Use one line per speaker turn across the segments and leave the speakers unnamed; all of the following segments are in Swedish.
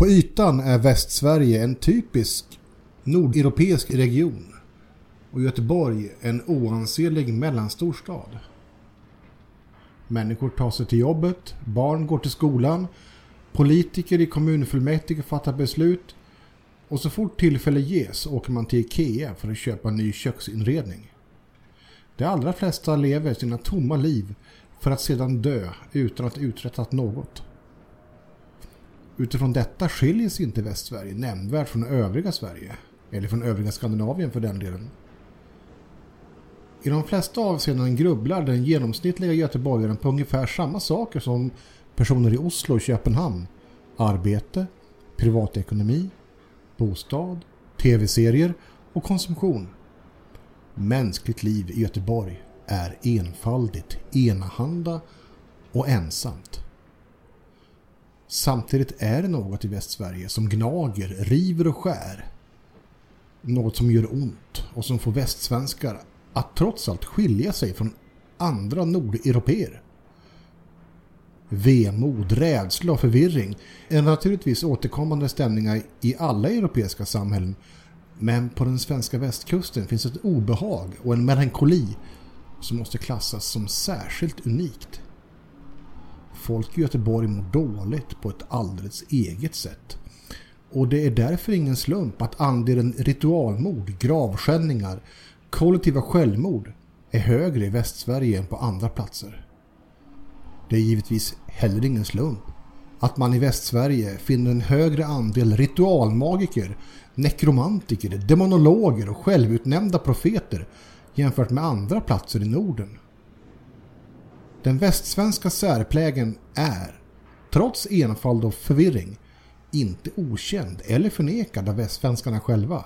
På ytan är Västsverige en typisk nordeuropeisk region och Göteborg en oansenlig mellanstor stad. Människor tar sig till jobbet, barn går till skolan, politiker i kommunfullmäktige fattar beslut och så fort tillfälle ges åker man till Ikea för att köpa ny köksinredning. De allra flesta lever sina tomma liv för att sedan dö utan att uträttat något. Utifrån detta skiljer sig inte Västsverige nämnvärt från övriga Sverige, eller från övriga Skandinavien för den delen. I de flesta avseenden grubblar den genomsnittliga göteborgaren på ungefär samma saker som personer i Oslo och Köpenhamn. Arbete, privatekonomi, bostad, tv-serier och konsumtion. Mänskligt liv i Göteborg är enfaldigt, enahanda och ensamt. Samtidigt är det något i Västsverige som gnager, river och skär. Något som gör ont och som får västsvenskar att trots allt skilja sig från andra nordeuropeer. Vemod, rädsla och förvirring är naturligtvis återkommande stämningar i alla europeiska samhällen men på den svenska västkusten finns ett obehag och en melankoli som måste klassas som särskilt unikt. Folk i Göteborg mår dåligt på ett alldeles eget sätt. Och det är därför ingen slump att andelen ritualmord, gravskändningar, kollektiva självmord är högre i Västsverige än på andra platser. Det är givetvis heller ingen slump att man i Västsverige finner en högre andel ritualmagiker, nekromantiker, demonologer och självutnämnda profeter jämfört med andra platser i Norden. Den västsvenska särplägen är, trots enfald och förvirring, inte okänd eller förnekad av västsvenskarna själva.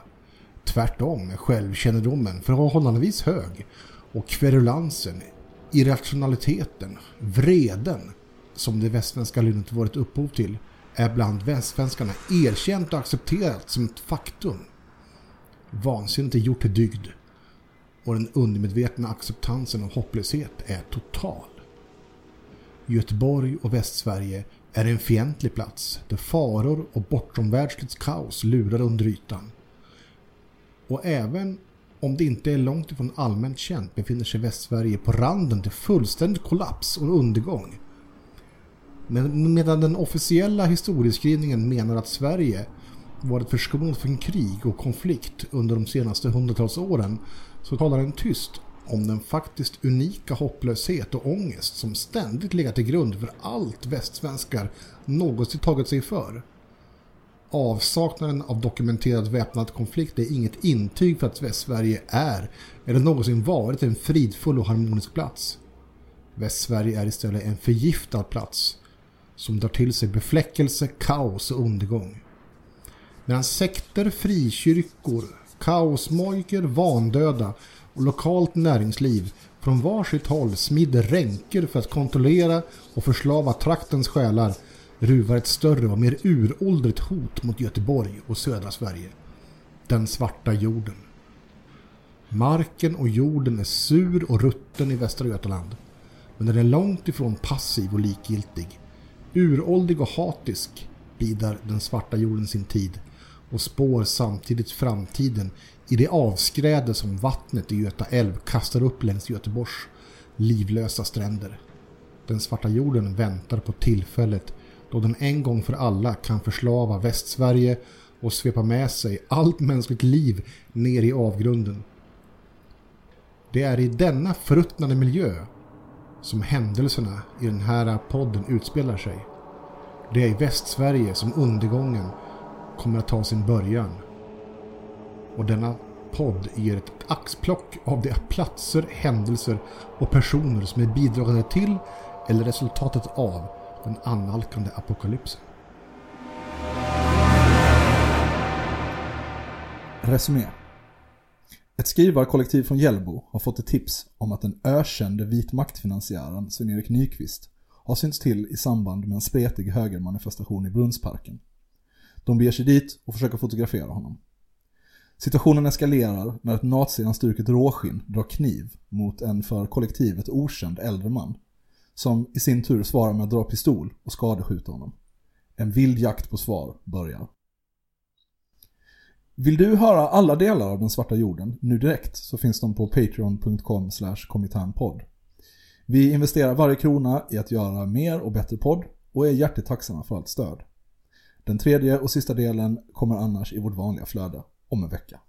Tvärtom är självkännedomen förhållandevis hög och kverulansen, irrationaliteten, vreden som det västsvenska lynnet varit upphov till är bland västsvenskarna erkänt och accepterat som ett faktum. Vansinnet är gjort till dygd och den undermedvetna acceptansen av hopplöshet är total. Göteborg och Västsverige är en fientlig plats där faror och bortomvärldsligt kaos lurar under ytan. Och även om det inte är långt ifrån allmänt känt befinner sig Västsverige på randen till fullständig kollaps och undergång. Men medan den officiella historieskrivningen menar att Sverige varit förskonat från krig och konflikt under de senaste hundratals åren så talar den tyst om den faktiskt unika hopplöshet och ångest som ständigt legat till grund för allt västsvenskar någonsin tagit sig för. Avsaknaden av dokumenterad väpnad konflikt är inget intyg för att Västsverige är eller någonsin varit en fridfull och harmonisk plats. Västsverige är istället en förgiftad plats som drar till sig befläckelse, kaos och undergång. Medan sekter, frikyrkor, kaosmojker, vandöda och lokalt näringsliv från varsitt håll smider ränker för att kontrollera och förslava traktens själar ruvar ett större och mer uråldrigt hot mot Göteborg och södra Sverige. Den svarta jorden. Marken och jorden är sur och rutten i Västra Götaland. Men den är långt ifrån passiv och likgiltig. Uråldrig och hatisk bidar den svarta jorden sin tid och spår samtidigt framtiden i det avskräde som vattnet i Göta älv kastar upp längs Göteborgs livlösa stränder. Den svarta jorden väntar på tillfället då den en gång för alla kan förslava Västsverige och svepa med sig allt mänskligt liv ner i avgrunden. Det är i denna förruttnade miljö som händelserna i den här podden utspelar sig. Det är i Västsverige som undergången kommer att ta sin början. Och denna podd ger ett axplock av de platser, händelser och personer som är bidragande till eller resultatet av den annalkande apokalypsen.
Resumé. Ett skrivarkollektiv från Hjällbo har fått ett tips om att den ökände vitmaktfinansiären Sven-Erik Nyqvist har synts till i samband med en spretig högermanifestation i Brunnsparken. De beger sig dit och försöker fotografera honom. Situationen eskalerar när ett nazianstruket råskinn drar kniv mot en för kollektivet okänd äldre man. Som i sin tur svarar med att dra pistol och skadeskjuta honom.
En vild jakt på svar börjar. Vill du höra alla delar av Den svarta jorden nu direkt så finns de på patreon.com komitanpodd. Vi investerar varje krona i att göra mer och bättre podd och är hjärtligt tacksamma för allt stöd. Den tredje och sista delen kommer annars i vårt vanliga flöde om en vecka.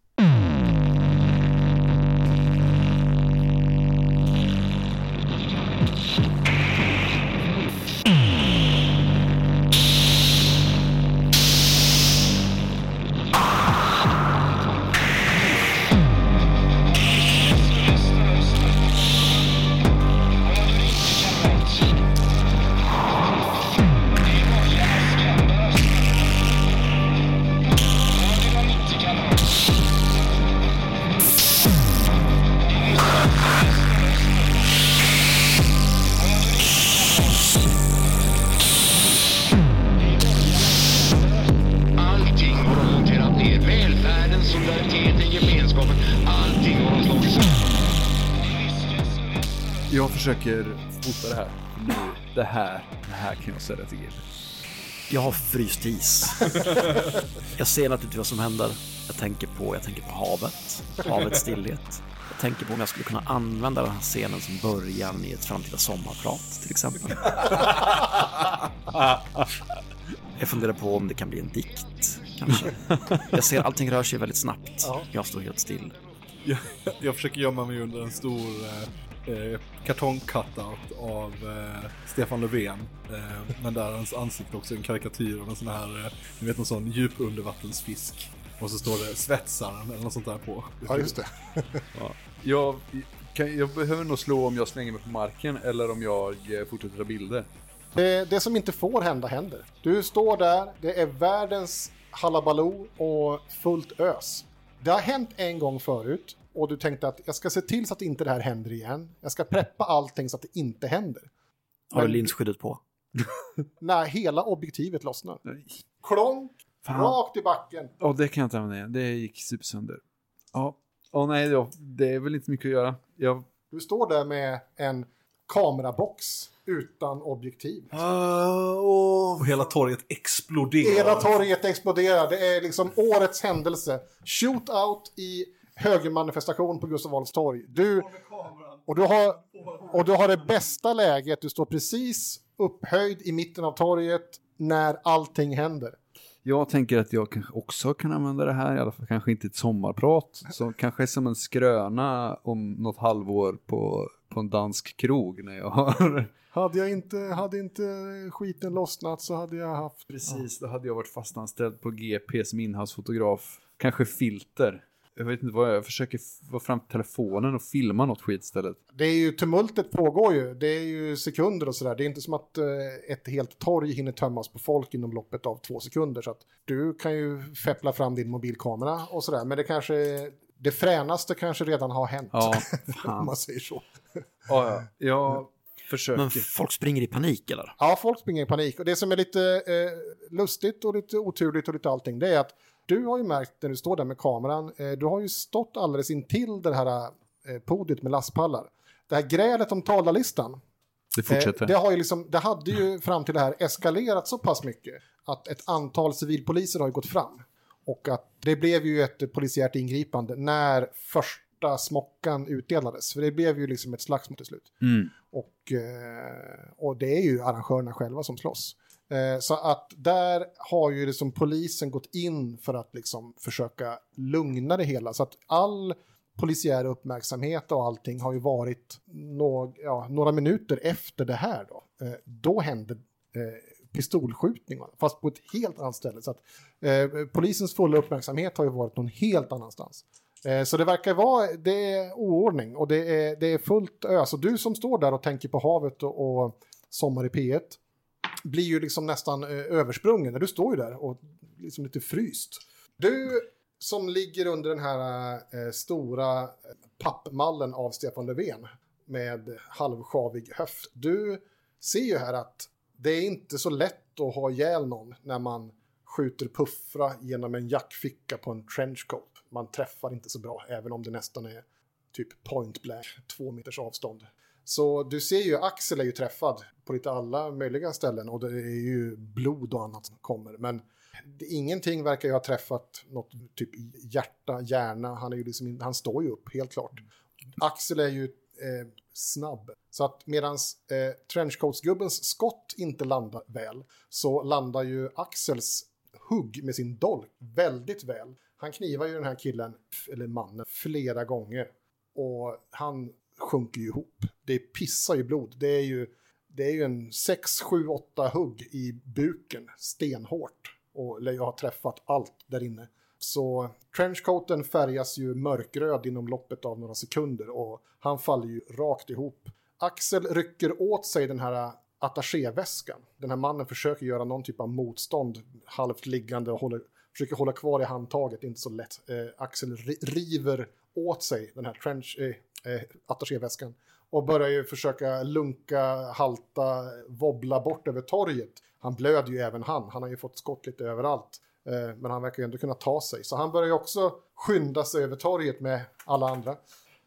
Jag säga till.
Jag har fryst is. jag ser naturligtvis vad som händer. Jag tänker på, jag tänker på havet, havets stillhet. Jag tänker på om jag skulle kunna använda den här scenen som början i ett framtida sommarprat till exempel. Jag funderar på om det kan bli en dikt, kanske. Jag ser allting rör sig väldigt snabbt. Jag står helt still.
Jag, jag försöker gömma mig under en stor eh, eh, kartong-cutout av eh, Stefan Löfven. Eh, men där hans ansikte också är en karikatyr av en sån här, eh, ni vet en sån djupundervattensfisk. Och så står det svetsaren eller något sånt där på.
Ja, just det.
Jag, kan, jag behöver nog slå om jag slänger mig på marken eller om jag eh, fortsätter ta bilder.
det. Det som inte får hända händer. Du står där, det är världens halabaloo och fullt ös. Det har hänt en gång förut och du tänkte att jag ska se till så att inte det här händer igen. Jag ska preppa allting så att det inte händer.
Har du linsskyddet på?
När hela objektivet lossnar.
Nej.
Klonk,
Fan.
rakt i backen.
Ja, det kan jag inte använda igen. Det gick supersönder. Ja, Åh nej, ja, det är väl inte mycket att göra. Jag...
Du står där med en kamerabox utan objektiv.
och hela torget exploderar.
Hela torget exploderar. Det är liksom årets händelse. Shootout i högermanifestation på Gustav Adolfs torg. Du, och, du har, och du har det bästa läget. Du står precis upphöjd i mitten av torget när allting händer.
jag tänker att jag kanske också kan använda det här, i alla fall kanske inte ett sommarprat. Så kanske som en skröna om något halvår på, på en dansk krog när jag har...
Hade, jag inte, hade inte skiten lossnat så hade jag haft...
Precis, då hade jag varit fastanställd på GP som inhousefotograf. Kanske filter. Jag vet inte vad jag, jag försöker få fram telefonen och filma något skit istället.
Det är ju, tumultet pågår ju. Det är ju sekunder och sådär. Det är inte som att eh, ett helt torg hinner tömmas på folk inom loppet av två sekunder. Så att du kan ju feppla fram din mobilkamera och sådär. Men det kanske, det fränaste kanske redan har hänt.
Ja,
om
fan.
man säger så.
Ja, ja. Jag försöker.
Men folk springer i panik eller?
Ja, folk springer i panik. Och det som är lite eh, lustigt och lite oturligt och lite allting, det är att du har ju märkt när du står där med kameran, eh, du har ju stått alldeles intill det här eh, podiet med lastpallar. Det här grälet om talarlistan,
det fortsätter.
Eh, det, har ju liksom, det hade ju fram till det här eskalerat så pass mycket att ett antal civilpoliser har ju gått fram. Och att det blev ju ett polisiärt ingripande när första smockan utdelades. För det blev ju liksom ett slagsmål till slut.
Mm.
Och, och det är ju arrangörerna själva som slåss. Eh, Så att där har ju liksom polisen gått in för att liksom försöka lugna det hela. Så att all polisiär uppmärksamhet och allting har ju varit no ja, några minuter efter det här då. Eh, Då hände eh, pistolskjutningar, fast på ett helt annat ställe. Så att eh, polisens fulla uppmärksamhet har ju varit någon helt annanstans. Eh, så det verkar vara, det är oordning och det är, det är fullt ös. Och du som står där och tänker på havet och, och sommar i P1 blir ju liksom nästan eh, översprungen. Du står ju där och liksom lite fryst. Du som ligger under den här eh, stora eh, pappmallen av Stefan Löfven med halvsjavig höft. Du ser ju här att det är inte så lätt att ha ihjäl någon när man skjuter puffra genom en jackficka på en trenchcoat. Man träffar inte så bra, även om det nästan är typ point blank, två meters avstånd. Så du ser ju Axel är ju träffad på lite alla möjliga ställen och det är ju blod och annat som kommer. Men det, ingenting verkar ju ha träffat något typ hjärta, hjärna. Han, är ju liksom, han står ju upp, helt klart. Axel är ju eh, snabb. Så att medan eh, trenchcoatsgubbens skott inte landar väl så landar ju Axels hugg med sin dolk väldigt väl. Han knivar ju den här killen, eller mannen, flera gånger. Och han sjunker ju ihop. Det pissar ju blod. Det är ju, det är ju en 6, 7, 8 hugg i buken, stenhårt. Och jag har träffat allt där inne. Så trenchcoaten färgas ju mörkröd inom loppet av några sekunder och han faller ju rakt ihop. Axel rycker åt sig den här attachéväskan. Den här mannen försöker göra någon typ av motstånd, halvt liggande och håller, försöker hålla kvar i handtaget, inte så lätt. Eh, Axel river åt sig den här trench, eh, eh, attachéväskan och börjar ju försöka lunka, halta, wobbla bort över torget. Han blöder ju även han, han har ju fått skott lite överallt. Eh, Men han verkar ju ändå kunna ta sig. Så han börjar ju också skynda sig över torget med alla andra.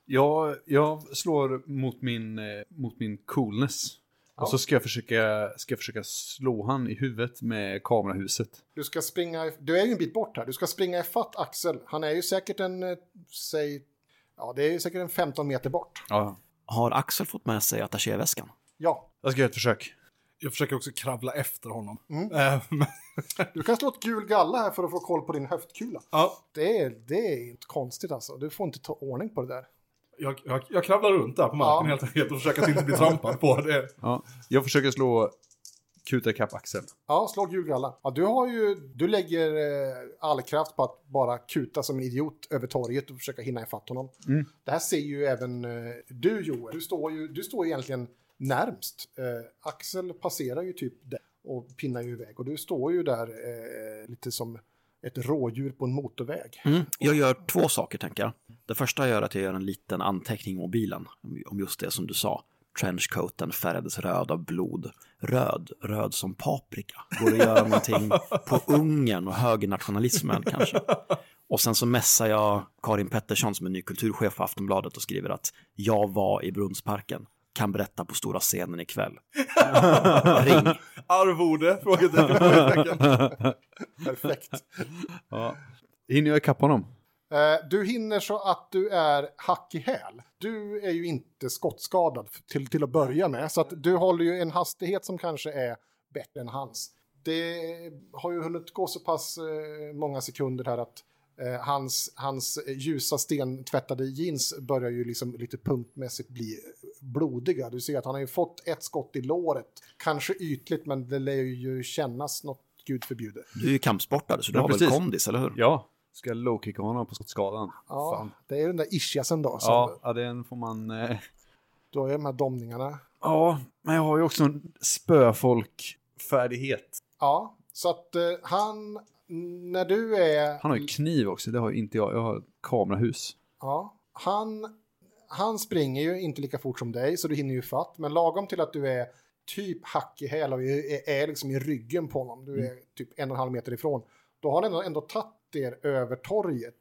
Jag, jag slår mot min, eh, mot min coolness. Och så ska jag, försöka, ska jag försöka slå han i huvudet med kamerahuset.
Du ska springa, du är ju en bit bort här. Du ska springa ifatt Axel. Han är ju säkert en, eh, säg, ja det är säkert en 15 meter bort.
Ja.
Har Axel fått med sig attachéväskan?
Ja,
Jag ska göra ett försök.
Jag försöker också kravla efter honom.
Mm.
Eh,
du kan slå ett gul galla här för att få koll på din höftkula.
ja,
Det är, det är inte konstigt alltså. Du får inte ta ordning på det där.
jag, jag, jag kravlar runt där på marken
Ja.
helt enkelt och försöker att inte bli trampad på. Det.
Ja. Jag försöker slå kuta ikapp Axel.
Ja, slå gul galla. Ja, du har ju, du lägger eh, all kraft på att bara kuta som en idiot över torget och försöka hinna ifatt honom. Det här ser ju även eh, du Joel. Du står ju, du står egentligen närmst. Eh, Axel passerar ju typ där och pinnar ju iväg och du står ju där eh, lite som ett rådjur på en motorväg.
Mm. Jag gör två saker, tänker jag. Det första jag gör är att jag gör en liten anteckning i mobilen om just det som du sa. Trenchcoaten färgades röd av blod. Röd, röd som paprika. Går att göra någonting på Ungern och högernationalismen kanske? Och sen så messar jag Karin Pettersson som är ny kulturchef på Aftonbladet och skriver att jag var i Brunnsparken. Kan berätta på stora scenen ikväll. Ring.
Arvode? Frågetecken.
Perfekt.
Ja. Hinner jag ikapp honom?
Eh, du hinner så att du är hack i häl. Du är ju inte skottskadad till, till att börja med, så att du håller ju en hastighet som kanske är bättre än hans. Det har ju hunnit gå så pass eh, många sekunder här att eh, hans, hans ljusa stentvättade jeans börjar ju liksom lite punktmässigt bli blodiga. Du ser att han har ju fått ett skott i låret. Kanske ytligt, men det lär ju kännas något gud förbjude.
Du är ju kampsportare så du
Ja,
har väl
precis.
kondis, eller hur?
Ja. Ska jag low-kicka honom på skottskadan?
Ja,
Fan.
det är den där ischiasen då. Som,
Ja, ja, den får man... Eh...
Då är de här domningarna.
Ja, men jag har ju också en spöfolk-färdighet.
Ja, så att eh, han, när du är...
Han har ju kniv också, det har ju inte jag. Jag har kamerahus.
Ja, han, han springer ju inte lika fort som dig, så du hinner ju fatt. Men lagom till att du är typ hack i häl och är, är liksom i ryggen på honom, du är typ en och en halv meter ifrån, då har han ändå, ändå tagit er över torget.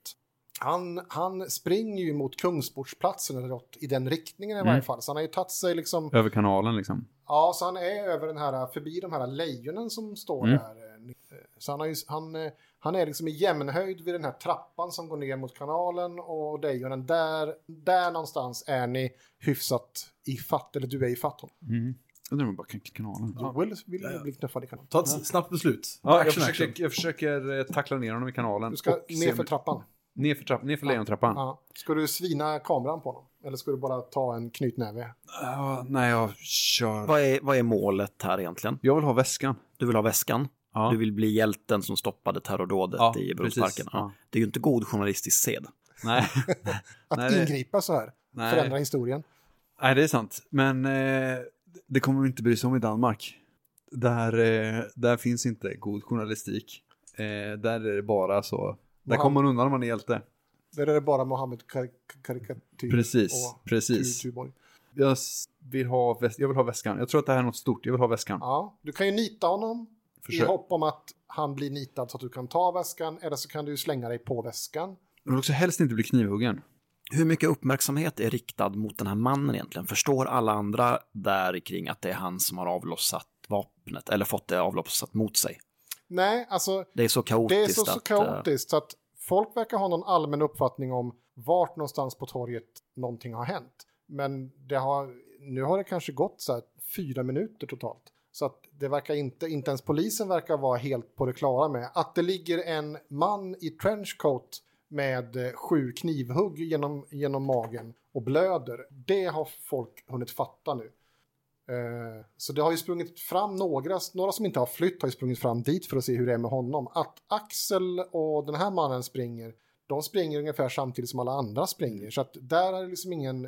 Han, han springer ju mot Kungsportsplatsen eller något i den riktningen i varje fall. Så han har ju tagit sig liksom
Över kanalen liksom.
Ja, så han är över den här, förbi de här lejonen som står
Mm.
där. eh, Så han, har ju, han, eh, han är liksom i jämnhöjd vid den här trappan som går ner mot kanalen och lejonen. Där, där någonstans är ni hyfsat i fatt, eller du är i fatt honom.
Mm. Undrar om jag bara kan kanalen. Ja,
Joel vill ju bli knuffad i kanalen.
Ta ett snabbt beslut.
ja jag,
Action,
försöker,
action.
jag försöker eh, tackla ner honom i kanalen.
Du ska ner för trappan.
Ner för, trapp, ner för lejontrappan.
Ja. Ska du svina kameran på honom? Eller ska du bara ta en knytnäve?
Ja, nej, jag kör.
Vad är, vad är målet här egentligen?
Jag vill ha väskan.
Du vill ha väskan.
Ja.
Du vill bli hjälten som stoppade terrordådet
Ja,
i Brunnsparken. Ja.
Ja.
Det är ju inte god journalistisk sed.
Nej.
Att
Nej, det-
ingripa så här,
Nej.
förändra historien.
nej, det är sant. Men eh, det kommer vi inte bry sig om i Danmark. Där, eh, där finns inte god journalistik. Eh, där är det bara så. Där
Mohammed-
kommer man undan om man är hjälte.
Där är det bara Mohammed karik- karikatyr.
Precis, precis.
Tuborg.
Jag vill, ha jag vill ha väskan. Jag tror att det här är något stort. Jag vill ha väskan.
Ja, du kan ju nita honom i
Försök.
hopp om att han blir nitad så att du kan ta väskan, eller så kan du slänga dig på väskan.
Jag vill också helst inte bli knivhuggen.
Hur mycket uppmärksamhet är riktad mot den här mannen egentligen? Förstår alla andra där kring att det är han som har avlossat vapnet eller fått det avlossat mot sig?
Nej, alltså
Det är så
det
kaotiskt
är så, så
att... eh,
kaotiskt så att folk verkar ha någon allmän uppfattning om vart någonstans på torget någonting har hänt. Men det har, nu har det kanske gått så här fyra minuter totalt. Så att det verkar inte, inte ens polisen verkar vara helt på det klara med. Att det ligger en man i trenchcoat med eh, sju knivhugg genom, genom magen och blöder. Det har folk hunnit fatta nu. Eh, Så det har ju sprungit fram några, några som inte har flytt har ju sprungit fram dit för att se hur det är med honom. Att Axel och den här mannen springer, de springer ungefär samtidigt som alla andra springer. Så att där är det liksom ingen,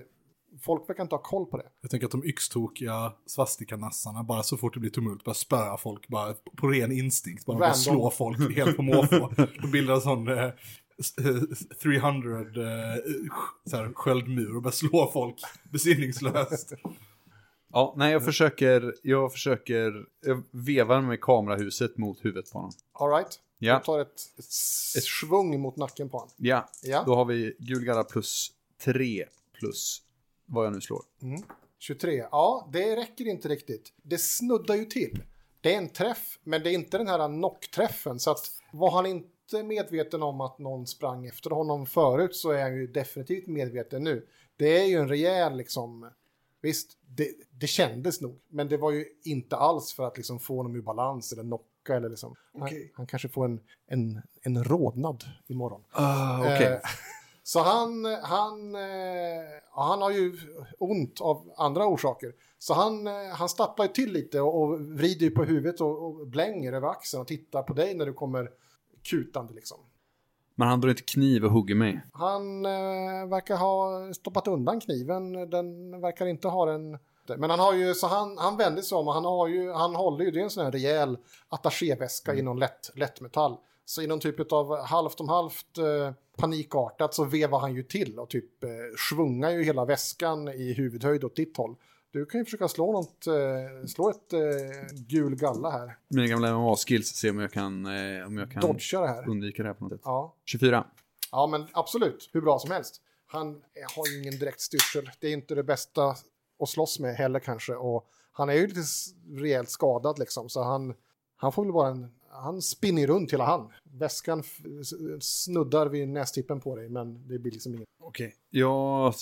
folk verkar inte ha koll på det.
Jag tänker att de yxtokiga svastikanassarna bara så fort det blir tumult bara spöa folk bara på ren instinkt. Bara, bara slå folk helt på måfå. Då bildar en sån eh, 300 eh, så här, sköldmur och bara slå folk besinningslöst.
Ja, nej, jag försöker, jag försöker, jag vevar med kamerahuset mot huvudet på honom.
All right?
Ja.
Jag tar ett, ett svung mot nacken på honom.
Ja,
Ja.
då har vi gulgalla plus 3 plus vad jag nu slår.
23. Ja, det räcker inte riktigt. Det snuddar ju till. Det är en träff, men det är inte den här knockträffen. Så att var han inte medveten om att någon sprang efter honom förut så är han ju definitivt medveten nu. Det är ju en rejäl liksom... Visst, det, det kändes nog, men det var ju inte alls för att liksom få honom ur balans eller knocka eller liksom. Han, han kanske får en, en, en rodnad imorgon.
Ah, okej.
Eh, så han, han, eh, han har ju ont av andra orsaker. Så han, eh, han stapplar ju till lite och, och vrider ju på huvudet och, och blänger över axeln och tittar på dig när du kommer kutande liksom.
Men han drar inte kniv och hugger mig.
Han eh, verkar ha stoppat undan kniven. Den verkar inte ha den. Men han har ju, så han, han vänder sig om och han har ju, han håller ju, det är en sån här rejäl attachéväska i någon lätt, lättmetall. Så i någon typ av halvt om halvt eh, panikartat så vevar han ju till och typ eh, svungar ju hela väskan i huvudhöjd åt ditt håll. Du kan ju försöka slå något, eh, slå ett eh, gul galla här.
Mina gamla MMA-skills, se om jag kan, eh, om jag kan
Dodga det här.
undvika det här på något sätt.
Ja.
24.
Ja, men absolut. Hur bra som helst. Han har ju ingen direkt styrsel. Det är inte det bästa att slåss med heller kanske. Och han är ju lite rejält skadad liksom. Så han, han får väl vara en... Han spinner runt hela han. Väskan snuddar vid nästippen på dig, men det blir liksom inget.
Okej. Jag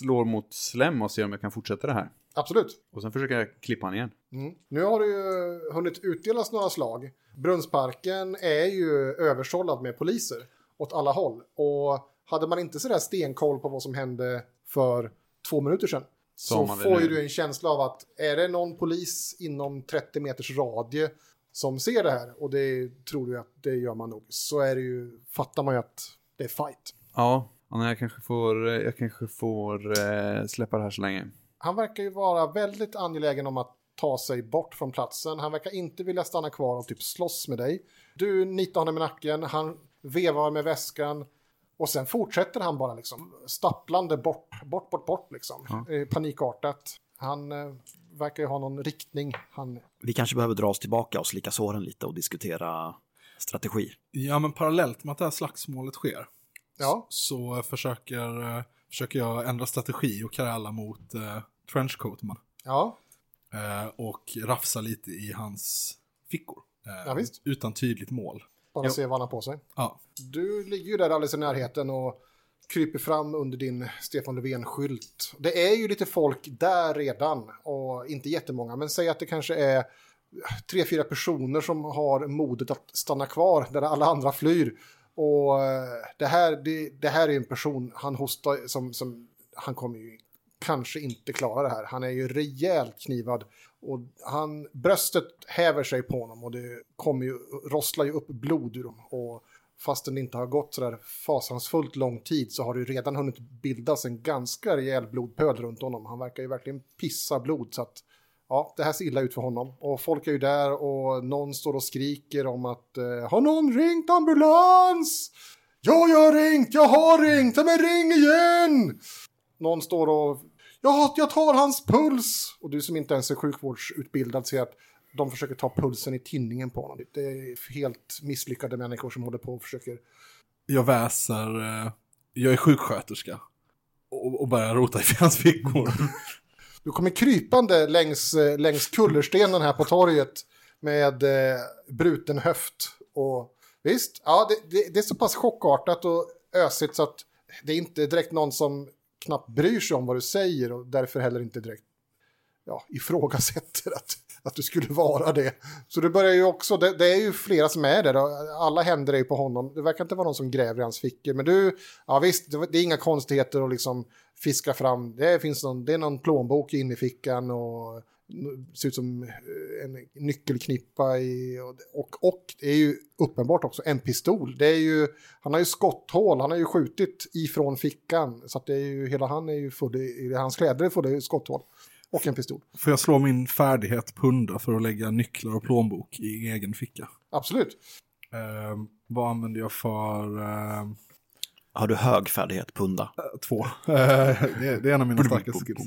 slår mot slem och ser om jag kan fortsätta det här.
Absolut.
Och sen försöker jag klippa han igen.
Mm. Nu har det ju hunnit utdelas några slag. Brunnsparken är ju översållad med poliser åt alla håll. Och hade man inte sådär stenkoll på vad som hände för två minuter sedan
Så
får ju du en känsla av att är det någon polis inom 30 meters radie som ser det här och det tror du att det gör man nog så är det ju, fattar man ju att det är fight.
Ja, ja, nej, jag kanske får, eh, jag kanske får eh, släppa det här så länge.
Han verkar ju vara väldigt angelägen om att ta sig bort från platsen. Han verkar inte vilja stanna kvar och typ slåss med dig. Du nitar honom i nacken, han vevar med väskan och sen fortsätter han bara liksom stapplande bort, bort, bort, bort liksom. Eh, Panikartat. Han eh, verkar ju ha någon riktning. Han,
Vi kanske behöver dra oss tillbaka och slicka såren lite och diskutera strategi.
Ja, men parallellt med att det här slagsmålet sker
ja,
så försöker, försöker jag ändra strategi och kräla mot eh, trenchcoatman.
ja,
Eh, och rafsa lite i hans fickor. Eh,
Ja, visst.
Utan tydligt mål.
bara
Jo.
se vad han har på sig.
Ja,
Du ligger ju där alldeles i närheten och kryper fram under din Stefan Löfven-skylt. Det är ju lite folk där redan och inte jättemånga, men säg att det kanske är tre, fyra personer som har modet att stanna kvar där alla andra flyr. Och eh, det här, det, det här är en person, han hostar som, som han kommer ju kanske inte klara det här. Han är ju rejält knivad och han, bröstet häver sig på honom och det kommer ju, rosslar ju upp blod ur dem. Och fastän det inte har gått sådär fasansfullt lång tid så har det ju redan hunnit bildas en ganska rejäl blodpöl runt honom. Han verkar ju verkligen pissa blod så att ja, det här ser illa ut för honom. Och folk är ju där och någon står och skriker om att eh, har någon ringt ambulans? Ja, jag har ringt, jag har ringt, men ring igen! Någon står och ja, jag tar hans puls. Och du som inte ens är sjukvårdsutbildad ser att de försöker ta pulsen i tinningen på honom. Det är helt misslyckade människor som håller på och försöker.
jag väser, eh, jag är sjuksköterska. och, och börjar rota i hans fickor.
Du kommer krypande längs, eh, längs kullerstenen här på torget med eh, bruten höft. Och visst, ja, det, det, det är så pass chockartat och ösigt så att det är inte direkt någon som knappt bryr sig om vad du säger och därför heller inte direkt ja, ifrågasätter att, att du skulle vara det. Så det börjar ju också, det, det är ju flera som är där, och alla händer är ju på honom. Det verkar inte vara någon som gräver i hans fickor, men du, ja visst, det, det är inga konstigheter att liksom fiska fram. Det finns någon, det är någon plånbok inne i fickan och ser ut som eh, en nyckelknippa i, och, och, och det är ju uppenbart också en pistol. Det är ju, han har ju skotthål, han har ju skjutit ifrån fickan så att det är ju, hela han är ju full i, hans kläder är fulla i skotthål. Och en pistol.
Får jag slå min färdighet punda för att lägga nycklar och plånbok i egen ficka?
Absolut.
Eh, vad använder jag för... Eh,
Har du hög färdighet, punda?
två. Eh, det, är, det är en av mina starkaste skills.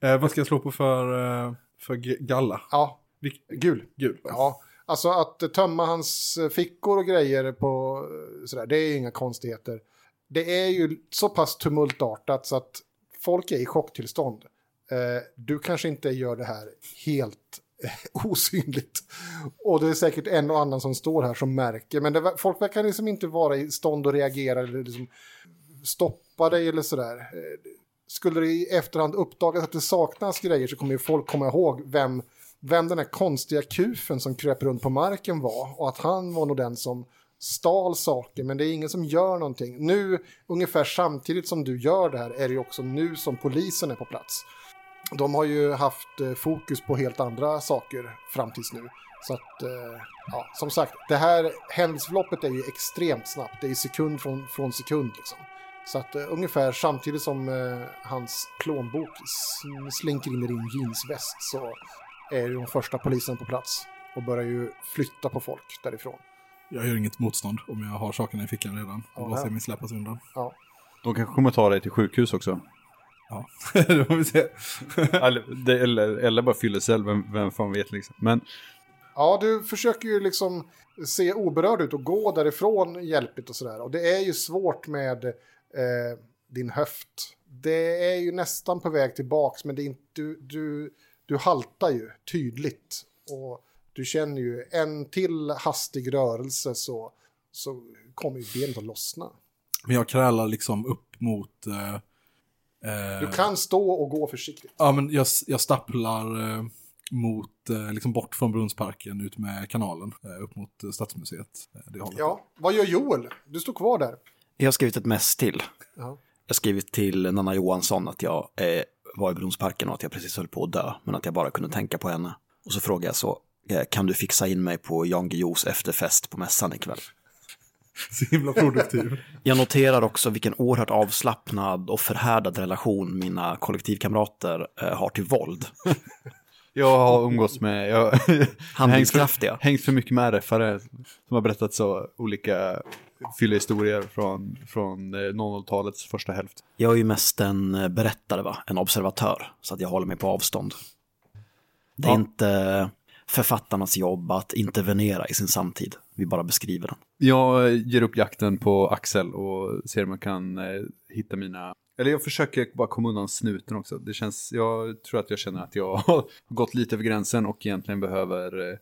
Eh, vad ska jag slå på för, eh, för galla?
Ja,
Vilk,
gul.
gul.
Ja, alltså att tömma hans fickor och grejer på eh, sådär, det är inga konstigheter. Det är ju så pass tumultartat så att folk är i chocktillstånd. Eh, du kanske inte gör det här helt eh, osynligt. Och det är säkert en och annan som står här som märker. Men det, folk verkar liksom inte vara i stånd att reagera eller liksom stoppa dig eller sådär. Eh, skulle det i efterhand uppdagas att det saknas grejer så kommer ju folk komma ihåg vem, vem den här konstiga kufen som kröp runt på marken var. Och att han var nog den som stal saker, men det är ingen som gör någonting. Nu, ungefär samtidigt som du gör det här, är det ju också nu som polisen är på plats. De har ju haft eh, fokus på helt andra saker fram tills nu. Så att, eh, ja, som sagt, det här händelseförloppet är ju extremt snabbt. Det är ju sekund från, från sekund liksom. Så att eh, ungefär samtidigt som eh, hans plånbok sl- slinker in i din jeansväst så är ju de första polisen på plats och börjar ju flytta på folk därifrån.
Jag gör inget motstånd om jag har sakerna i fickan redan.
Ja,
Och låter
ja.
mig släppas undan.
Ja,
De kanske kommer ta dig till sjukhus också.
Ja, det får vi se.
eller, eller, eller bara fyllecell, vem, vem fan vet liksom. Men
Ja, du försöker ju liksom se oberörd ut och gå därifrån hjälpligt och sådär. Och det är ju svårt med eh, din höft. Det är ju nästan på väg tillbaks, men det är inte, du, du, du haltar ju tydligt. Och du känner ju en till hastig rörelse så, så kommer ju benet att lossna.
Men jag krälar liksom upp mot... Eh,
Du kan stå och gå försiktigt.
Ja, men jag, jag stapplar eh, mot, eh, liksom bort från Brunnsparken ut med kanalen. Eh, upp mot eh, Stadsmuseet. Eh, det hållet.
Ja, vad gör Joel? Du står kvar där.
Jag har skrivit ett mess till.
Ja.
Jag har skrivit till Nanna Johansson att jag eh, var i Brunnsparken och att jag precis höll på att dö, men att jag bara kunde tänka på henne. Och så frågade jag så, eh, kan du fixa in mig på Jan Guillous efterfest på mässan ikväll?
Så himla produktiv.
Jag noterar också vilken oerhört avslappnad och förhärdad relation mina kollektivkamrater eh, har till våld.
jag har umgåtts med... Jag,
Handlingskraftiga.
hängt för, hängt för mycket med RFare som har berättat så olika fyllehistorier från, från eh, 00-talets första hälft.
Jag är ju mest en eh, berättare, va? en observatör, så att jag håller mig på avstånd. Det är
Ja.
inte författarnas jobb att intervenera i sin samtid, vi bara beskriver den.
Jag ger upp jakten på Axel och ser om jag kan eh, hitta mina... Eller jag försöker bara komma undan snuten också. Det känns, jag tror att jag känner att jag har gått lite över gränsen och egentligen behöver eh,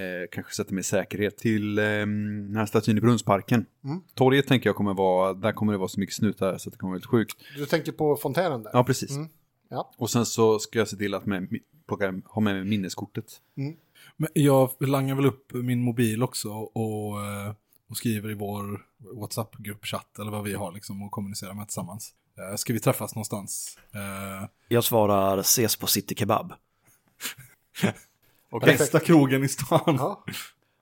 eh, kanske sätta mig i säkerhet till eh, den här statyn i Brunnsparken.
Mm.
Torget tänker jag kommer vara, där kommer det vara så mycket snutar så att det kommer vara helt sjukt.
Du tänker på fontänen där?
Ja, precis.
Mm. Ja.
Och sen så ska jag se till att med, plocka, ha med mig minneskortet.
Men jag langar väl upp min mobil också och, eh, och skriver i vår WhatsApp-gruppchatt eller vad vi har liksom och kommunicerar med tillsammans. Eh, Ska vi träffas någonstans? Eh,
Jag svarar ses på City Kebab.
Okej.
Bästa krogen i stan.
Ja.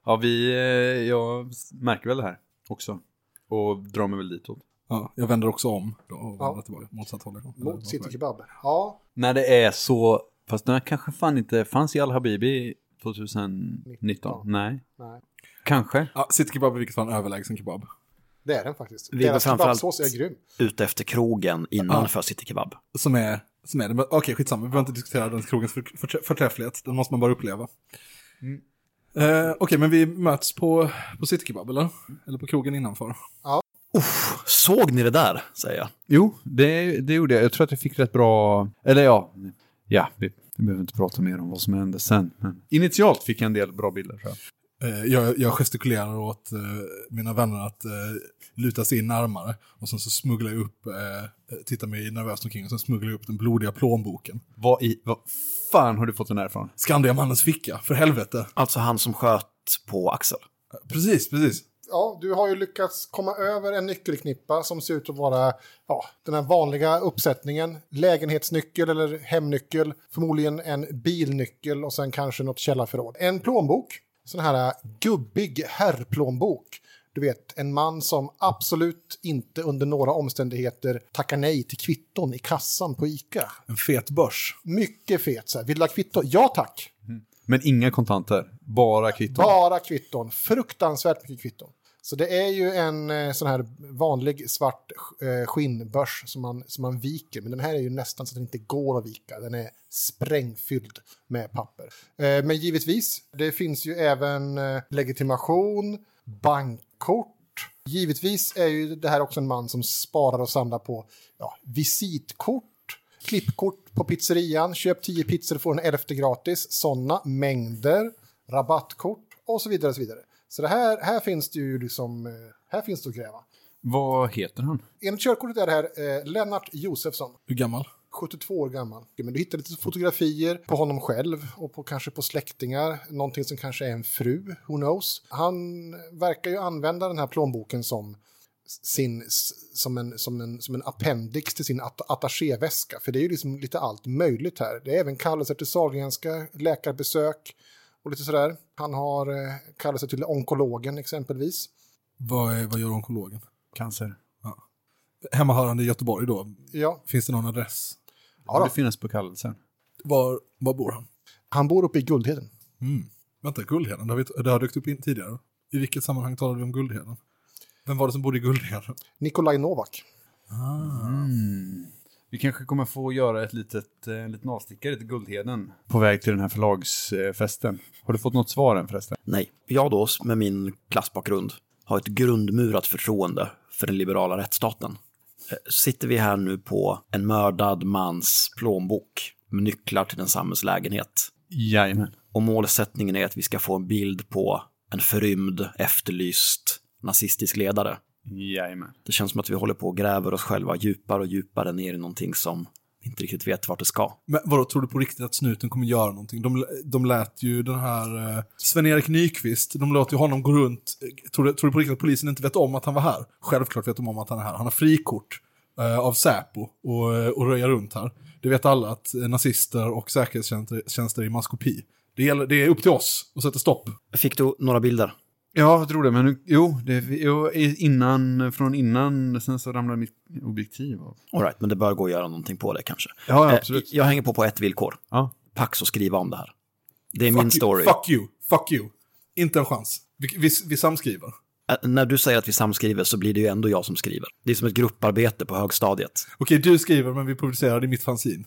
Ja, vi, jag märker väl det här också. Och drar mig väl ditåt.
Ja, jag vänder också om då och
Ja.
tillbaka motsatt håll.
Mot City Kebab. Ja,
När det är så, fast den här kanske fan inte fanns i Al Habibi 2019. Nej,
nej.
kanske.
Ja, City Kebab är vilket fall en överlägsen kebab.
Det är den faktiskt.
Vi är
Deras kebabsås är grym.
Ute efter krogen innan
Ja.
för City Kebab.
Som är, som är det. Men Okej, skitsamma. Vi behöver inte diskutera den krogens för, för, förträfflighet. Den måste man bara uppleva. Eh, Okej, men vi möts på, på City Kebab, eller? Eller på krogen innanför.
Uff, såg ni det där, säger jag.
Jo, det, det gjorde jag. Jag tror att jag fick rätt bra... Eller ja, ja, vi, vi behöver inte prata mer om vad som hände sen. Men initialt fick jag en del bra bilder. Så.
Eh, Jag, jag gestikulerar åt eh, mina vänner att eh, luta sig in närmare. Och sen så smugglar jag upp, eh, tittar mig nervöst omkring och sen smugglar jag upp den blodiga plånboken.
Vad i... Vad fan har du fått den här ifrån?
Skandiamannens ficka, för helvete.
Alltså han som sköt på Axel.
Precis, precis.
Ja, du har ju lyckats komma över en nyckelknippa som ser ut att vara ja, den här vanliga uppsättningen. Lägenhetsnyckel eller hemnyckel, förmodligen en bilnyckel och sen kanske något källarförråd. En plånbok, sån här gubbig herrplånbok. Du vet, en man som absolut inte under några omständigheter tackar nej till kvitton i kassan på ICA.
En fet börs.
Mycket fet så här. Vill du ha kvitto? Ja tack!
Men inga kontanter, bara kvitton.
Bara kvitton. Fruktansvärt mycket kvitton. Så det är ju en eh, sån här vanlig svart eh, skinnbörs som man, som man viker. Men den här är ju nästan så att den inte går att vika. Den är sprängfylld med papper. Eh, men givetvis, det finns ju även legitimation, bankkort. Givetvis är ju det här också en man som sparar och samlar på ja, visitkort, klippkort på pizzerian, köp 10 pizzor och få en elfte gratis, sådana mängder, rabattkort och så vidare. Och så vidare. Så det här, här finns det ju liksom, eh, här finns det att gräva.
Vad heter han?
Enligt körkortet är det här eh, Lennart Josefsson.
Hur gammal?
72 år gammal. Men du hittar lite fotografier på honom själv och på, kanske på släktingar. Någonting som kanske är en fru, who knows. Han verkar ju använda den här plånboken som sin, som en, som en, som en appendix till sin at attachéväska. För det är ju liksom lite allt möjligt här. Det är även kallelser till Sahlgrenska, läkarbesök och lite sådär. Han har eh, kallelser till onkologen exempelvis.
Vad, är, vad gör onkologen?
Cancer.
Hemmahörande i Göteborg då.
Ja,
Finns det någon adress?
ja
Det
då.
finns på kallelsen.
Var, var bor han?
Han bor uppe i Guldheden.
Mm. Vänta, Guldheden, det har, vi, det har dykt upp in tidigare. I vilket sammanhang talade vi om Guldheden? Vem var det som bodde i Guldheden?
Nikolaj Novak.
Vi kanske kommer få göra ett litet, eh, en liten avstickare till Guldheden på väg till den här förlagsfesten. Har du fått något svar än förresten?
Nej, jag då med min klassbakgrund har ett grundmurat förtroende för den liberala rättsstaten. Eh, Sitter vi här nu på en mördad mans plånbok med nycklar till densammes lägenhet
Jajamän.
och målsättningen är att vi ska få en bild på en förrymd, efterlyst nazistisk ledare.
Jajamän.
Det känns som att vi håller på och gräver oss själva djupare och djupare ner i någonting som vi inte riktigt vet vart det ska.
Men vadå, tror du på riktigt att snuten kommer göra någonting? De, de lät ju den här eh, Sven-Erik Nyqvist, de låter ju honom gå runt. Tror du, tror du på riktigt att polisen inte vet om att han var här? Självklart vet de om att han är här. Han har frikort eh, av Säpo och, eh, och röja runt här. Det vet alla att nazister och säkerhetstjänster tjänster är i maskopi. Det, gäller, det är upp till oss att sätta stopp.
Fick du några bilder?
Ja, jag tror det. Men nu- jo, det, jo, innan, från innan, sen så ramlade mitt objektiv av.
All right, men det bör gå att göra någonting på det kanske.
Ja,
Eh,
absolut.
Jag hänger på på ett villkor.
Ja.
Pax att skriva om det här. Det är min
Fuck
story.
You, fuck you, fuck you. Inte en chans. Vi, vi, vi samskriver.
Äh, När du säger att vi samskriver så blir det ju ändå jag som skriver. Det är som ett grupparbete på högstadiet.
Okej, du skriver men vi publicerar det i mitt fanzin.